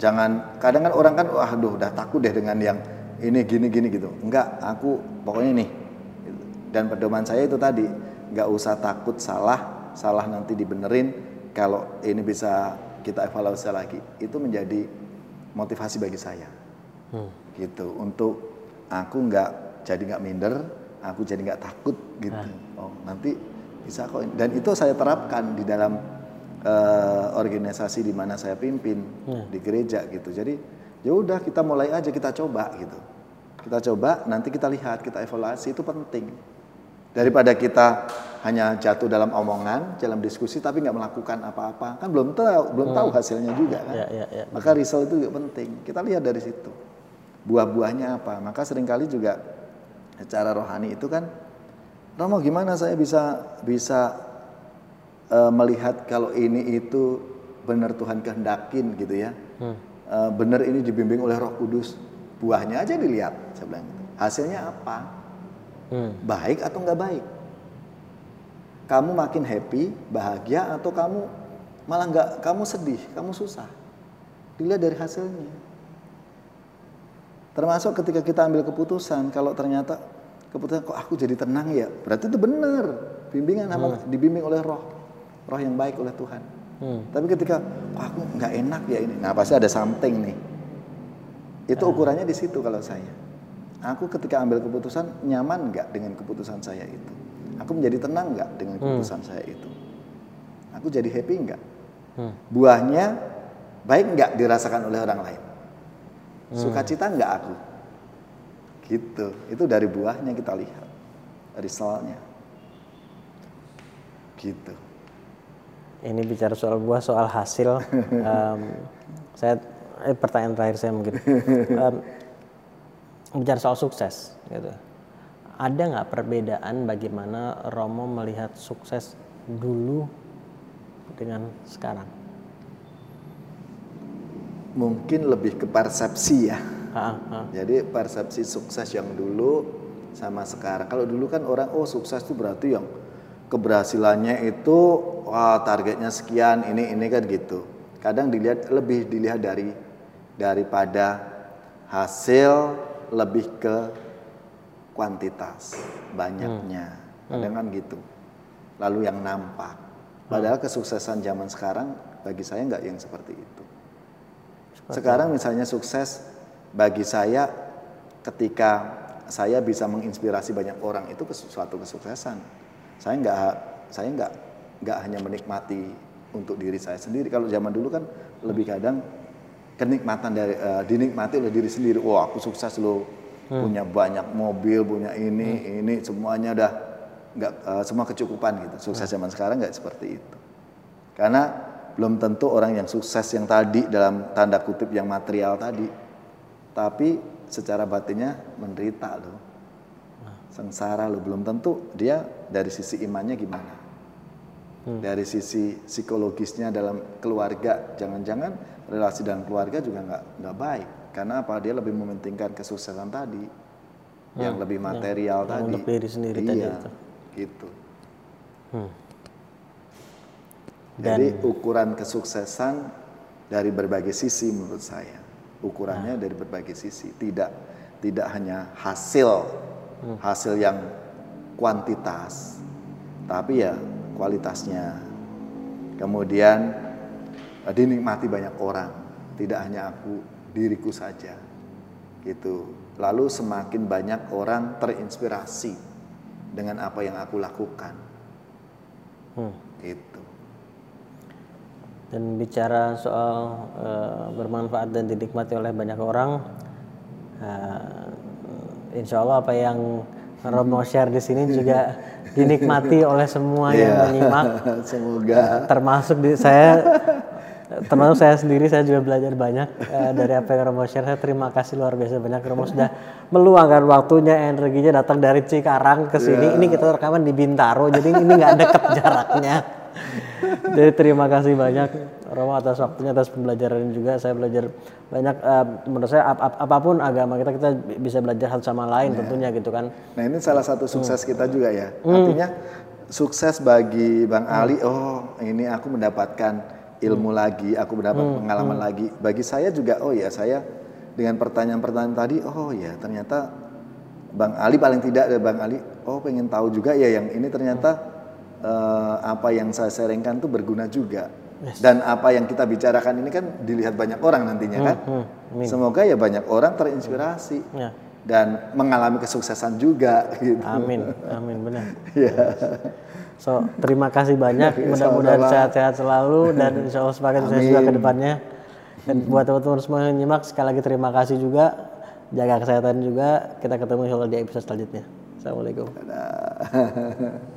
S2: jangan kadang kan orang kan wah aduh udah takut deh dengan yang ini gini gini gitu. Enggak, aku pokoknya nih. Dan pedoman saya itu tadi nggak usah takut salah, salah nanti dibenerin. Kalau ini bisa kita evaluasi lagi, itu menjadi motivasi bagi saya. Gitu. Untuk aku nggak jadi nggak minder aku jadi nggak takut gitu. Oh nanti bisa kok. Dan itu saya terapkan di dalam eh, organisasi di mana saya pimpin di gereja gitu. Jadi ya udah kita mulai aja kita coba gitu kita coba nanti kita lihat kita evaluasi itu penting daripada kita hanya jatuh dalam omongan dalam diskusi tapi nggak melakukan apa-apa kan belum tahu belum tahu hasilnya juga kan
S1: Ya, ya, ya.
S2: maka result itu juga penting. Kita lihat dari situ. Buah-buahnya apa. Maka sering kali juga secara rohani itu kan Romo gimana saya bisa bisa eh, melihat kalau ini itu benar Tuhan kehendakin gitu ya. Eh, benar ini dibimbing oleh Roh Kudus. Buahnya aja dilihat, saya bilang gitu. Hasilnya apa?
S1: Hmm.
S2: Baik atau nggak baik? Kamu makin happy, bahagia atau kamu malah nggak kamu sedih, kamu susah? Dilihat dari hasilnya. Termasuk ketika kita ambil keputusan, kalau ternyata keputusan kok aku jadi tenang ya, berarti itu benar. Bimbingan sama dibimbing oleh roh, roh yang baik oleh Tuhan.
S1: Hmm.
S2: Tapi ketika kok aku nggak enak ya ini, nah pasti ada something nih. Itu ukurannya di situ kalau saya. Aku ketika ambil keputusan nyaman nggak dengan keputusan saya itu? Aku menjadi tenang nggak dengan keputusan saya itu? Aku jadi happy nggak?
S1: Hmm.
S2: Buahnya baik nggak dirasakan oleh orang lain? Sukacita nggak aku? Gitu. Itu dari buahnya kita lihat, resultnya. Gitu.
S1: Ini bicara soal buah, soal hasil. Em, saya eh, pertanyaan terakhir saya mungkin. Em, bicara soal sukses, gitu. Ada nggak perbedaan bagaimana Romo melihat sukses dulu dengan sekarang?
S2: Mungkin lebih ke persepsi ya.
S1: Ah, ah.
S2: Jadi persepsi sukses yang dulu sama sekarang. Kalau dulu kan orang oh sukses itu berarti yang keberhasilannya itu wah targetnya sekian ini ini kan gitu. Kadang dilihat lebih dilihat dari daripada hasil lebih ke kuantitas banyaknya. Kadang kan gitu. Lalu yang nampak. Padahal kesuksesan zaman sekarang bagi saya nggak yang seperti itu. Sekarang misalnya sukses bagi saya ketika saya bisa menginspirasi banyak orang itu suatu kesuksesan. Saya nggak saya nggak nggak hanya menikmati untuk diri saya sendiri. Kalau zaman dulu kan lebih kadang kenikmatan dari eh, dinikmati oleh diri sendiri. Wah aku sukses loh punya banyak mobil, punya ini ini semuanya udah nggak eh, semua kecukupan gitu. Sukses zaman sekarang nggak seperti itu. Karena belum tentu orang yang sukses yang tadi dalam tanda kutip yang material tadi, tapi secara batinnya menderita loh, sengsara loh. Belum tentu dia dari sisi imannya gimana, dari sisi psikologisnya dalam keluarga, jangan-jangan relasi dalam keluarga juga nggak nggak baik. Karena apa? Dia lebih mementingkan kesuksesan tadi, yang lebih material
S1: yang
S2: tadi.
S1: untuk diri sendiri
S2: iya,
S1: tadi itu.
S2: gitu.
S1: Hmm.
S2: Jadi ukuran kesuksesan dari berbagai sisi menurut saya. Ukurannya dari berbagai sisi, tidak tidak hanya hasil hasil yang kuantitas, tapi ya kualitasnya. Kemudian dinikmati banyak orang, tidak hanya aku diriku saja. Gitu. Lalu semakin banyak orang terinspirasi dengan apa yang aku lakukan.
S1: Hmm.
S2: Itu.
S1: Dan bicara soal eh, bermanfaat dan dinikmati oleh banyak orang, eh, insya Allah apa yang Romo share di sini juga dinikmati oleh semua yang menyimak.
S2: Semoga.
S1: Termasuk di saya, termasuk saya sendiri, saya juga belajar banyak eh, dari apa yang Romo share. Saya terima kasih luar biasa banyak Romo sudah meluangkan waktunya, energinya datang dari Cikarang ke sini. Ini kita rekaman di Bintaro, jadi ini nggak deket jaraknya. Jadi terima kasih banyak Romo atas waktunya atas pembelajaran juga saya belajar banyak uh, menurut saya ap ap apa pun agama kita kita bisa belajar satu sama lain tentunya gitu kan.
S2: Nah ini salah satu sukses kita juga ya. Artinya sukses bagi Bang Ali. Oh ini aku mendapatkan ilmu lagi, aku mendapat pengalaman lagi. Bagi saya juga oh ya saya dengan pertanyaan-pertanyaan tadi oh ya ternyata Bang Ali paling tidak ada Bang Ali. Oh pengen tahu juga ya yang ini ternyata eh, apa yang saya sharingkan tuh berguna juga. Dan apa yang kita bicarakan ini kan dilihat banyak orang nantinya kan. Semoga ya banyak orang terinspirasi
S1: Ya.
S2: dan mengalami kesuksesan juga gitu.
S1: Amin, amin benar.
S2: Ya.
S1: So terima kasih banyak. Mudah-mudahan
S2: Sama-sama.
S1: sehat-sehat selalu dan insya Allah semakin sukses juga ke depannya. Dan buat teman-teman semua yang nyimak sekali lagi terima kasih juga. Jaga kesehatan juga. Kita ketemu insya Allah di episode selanjutnya. Assalamualaikum.
S2: Dadah.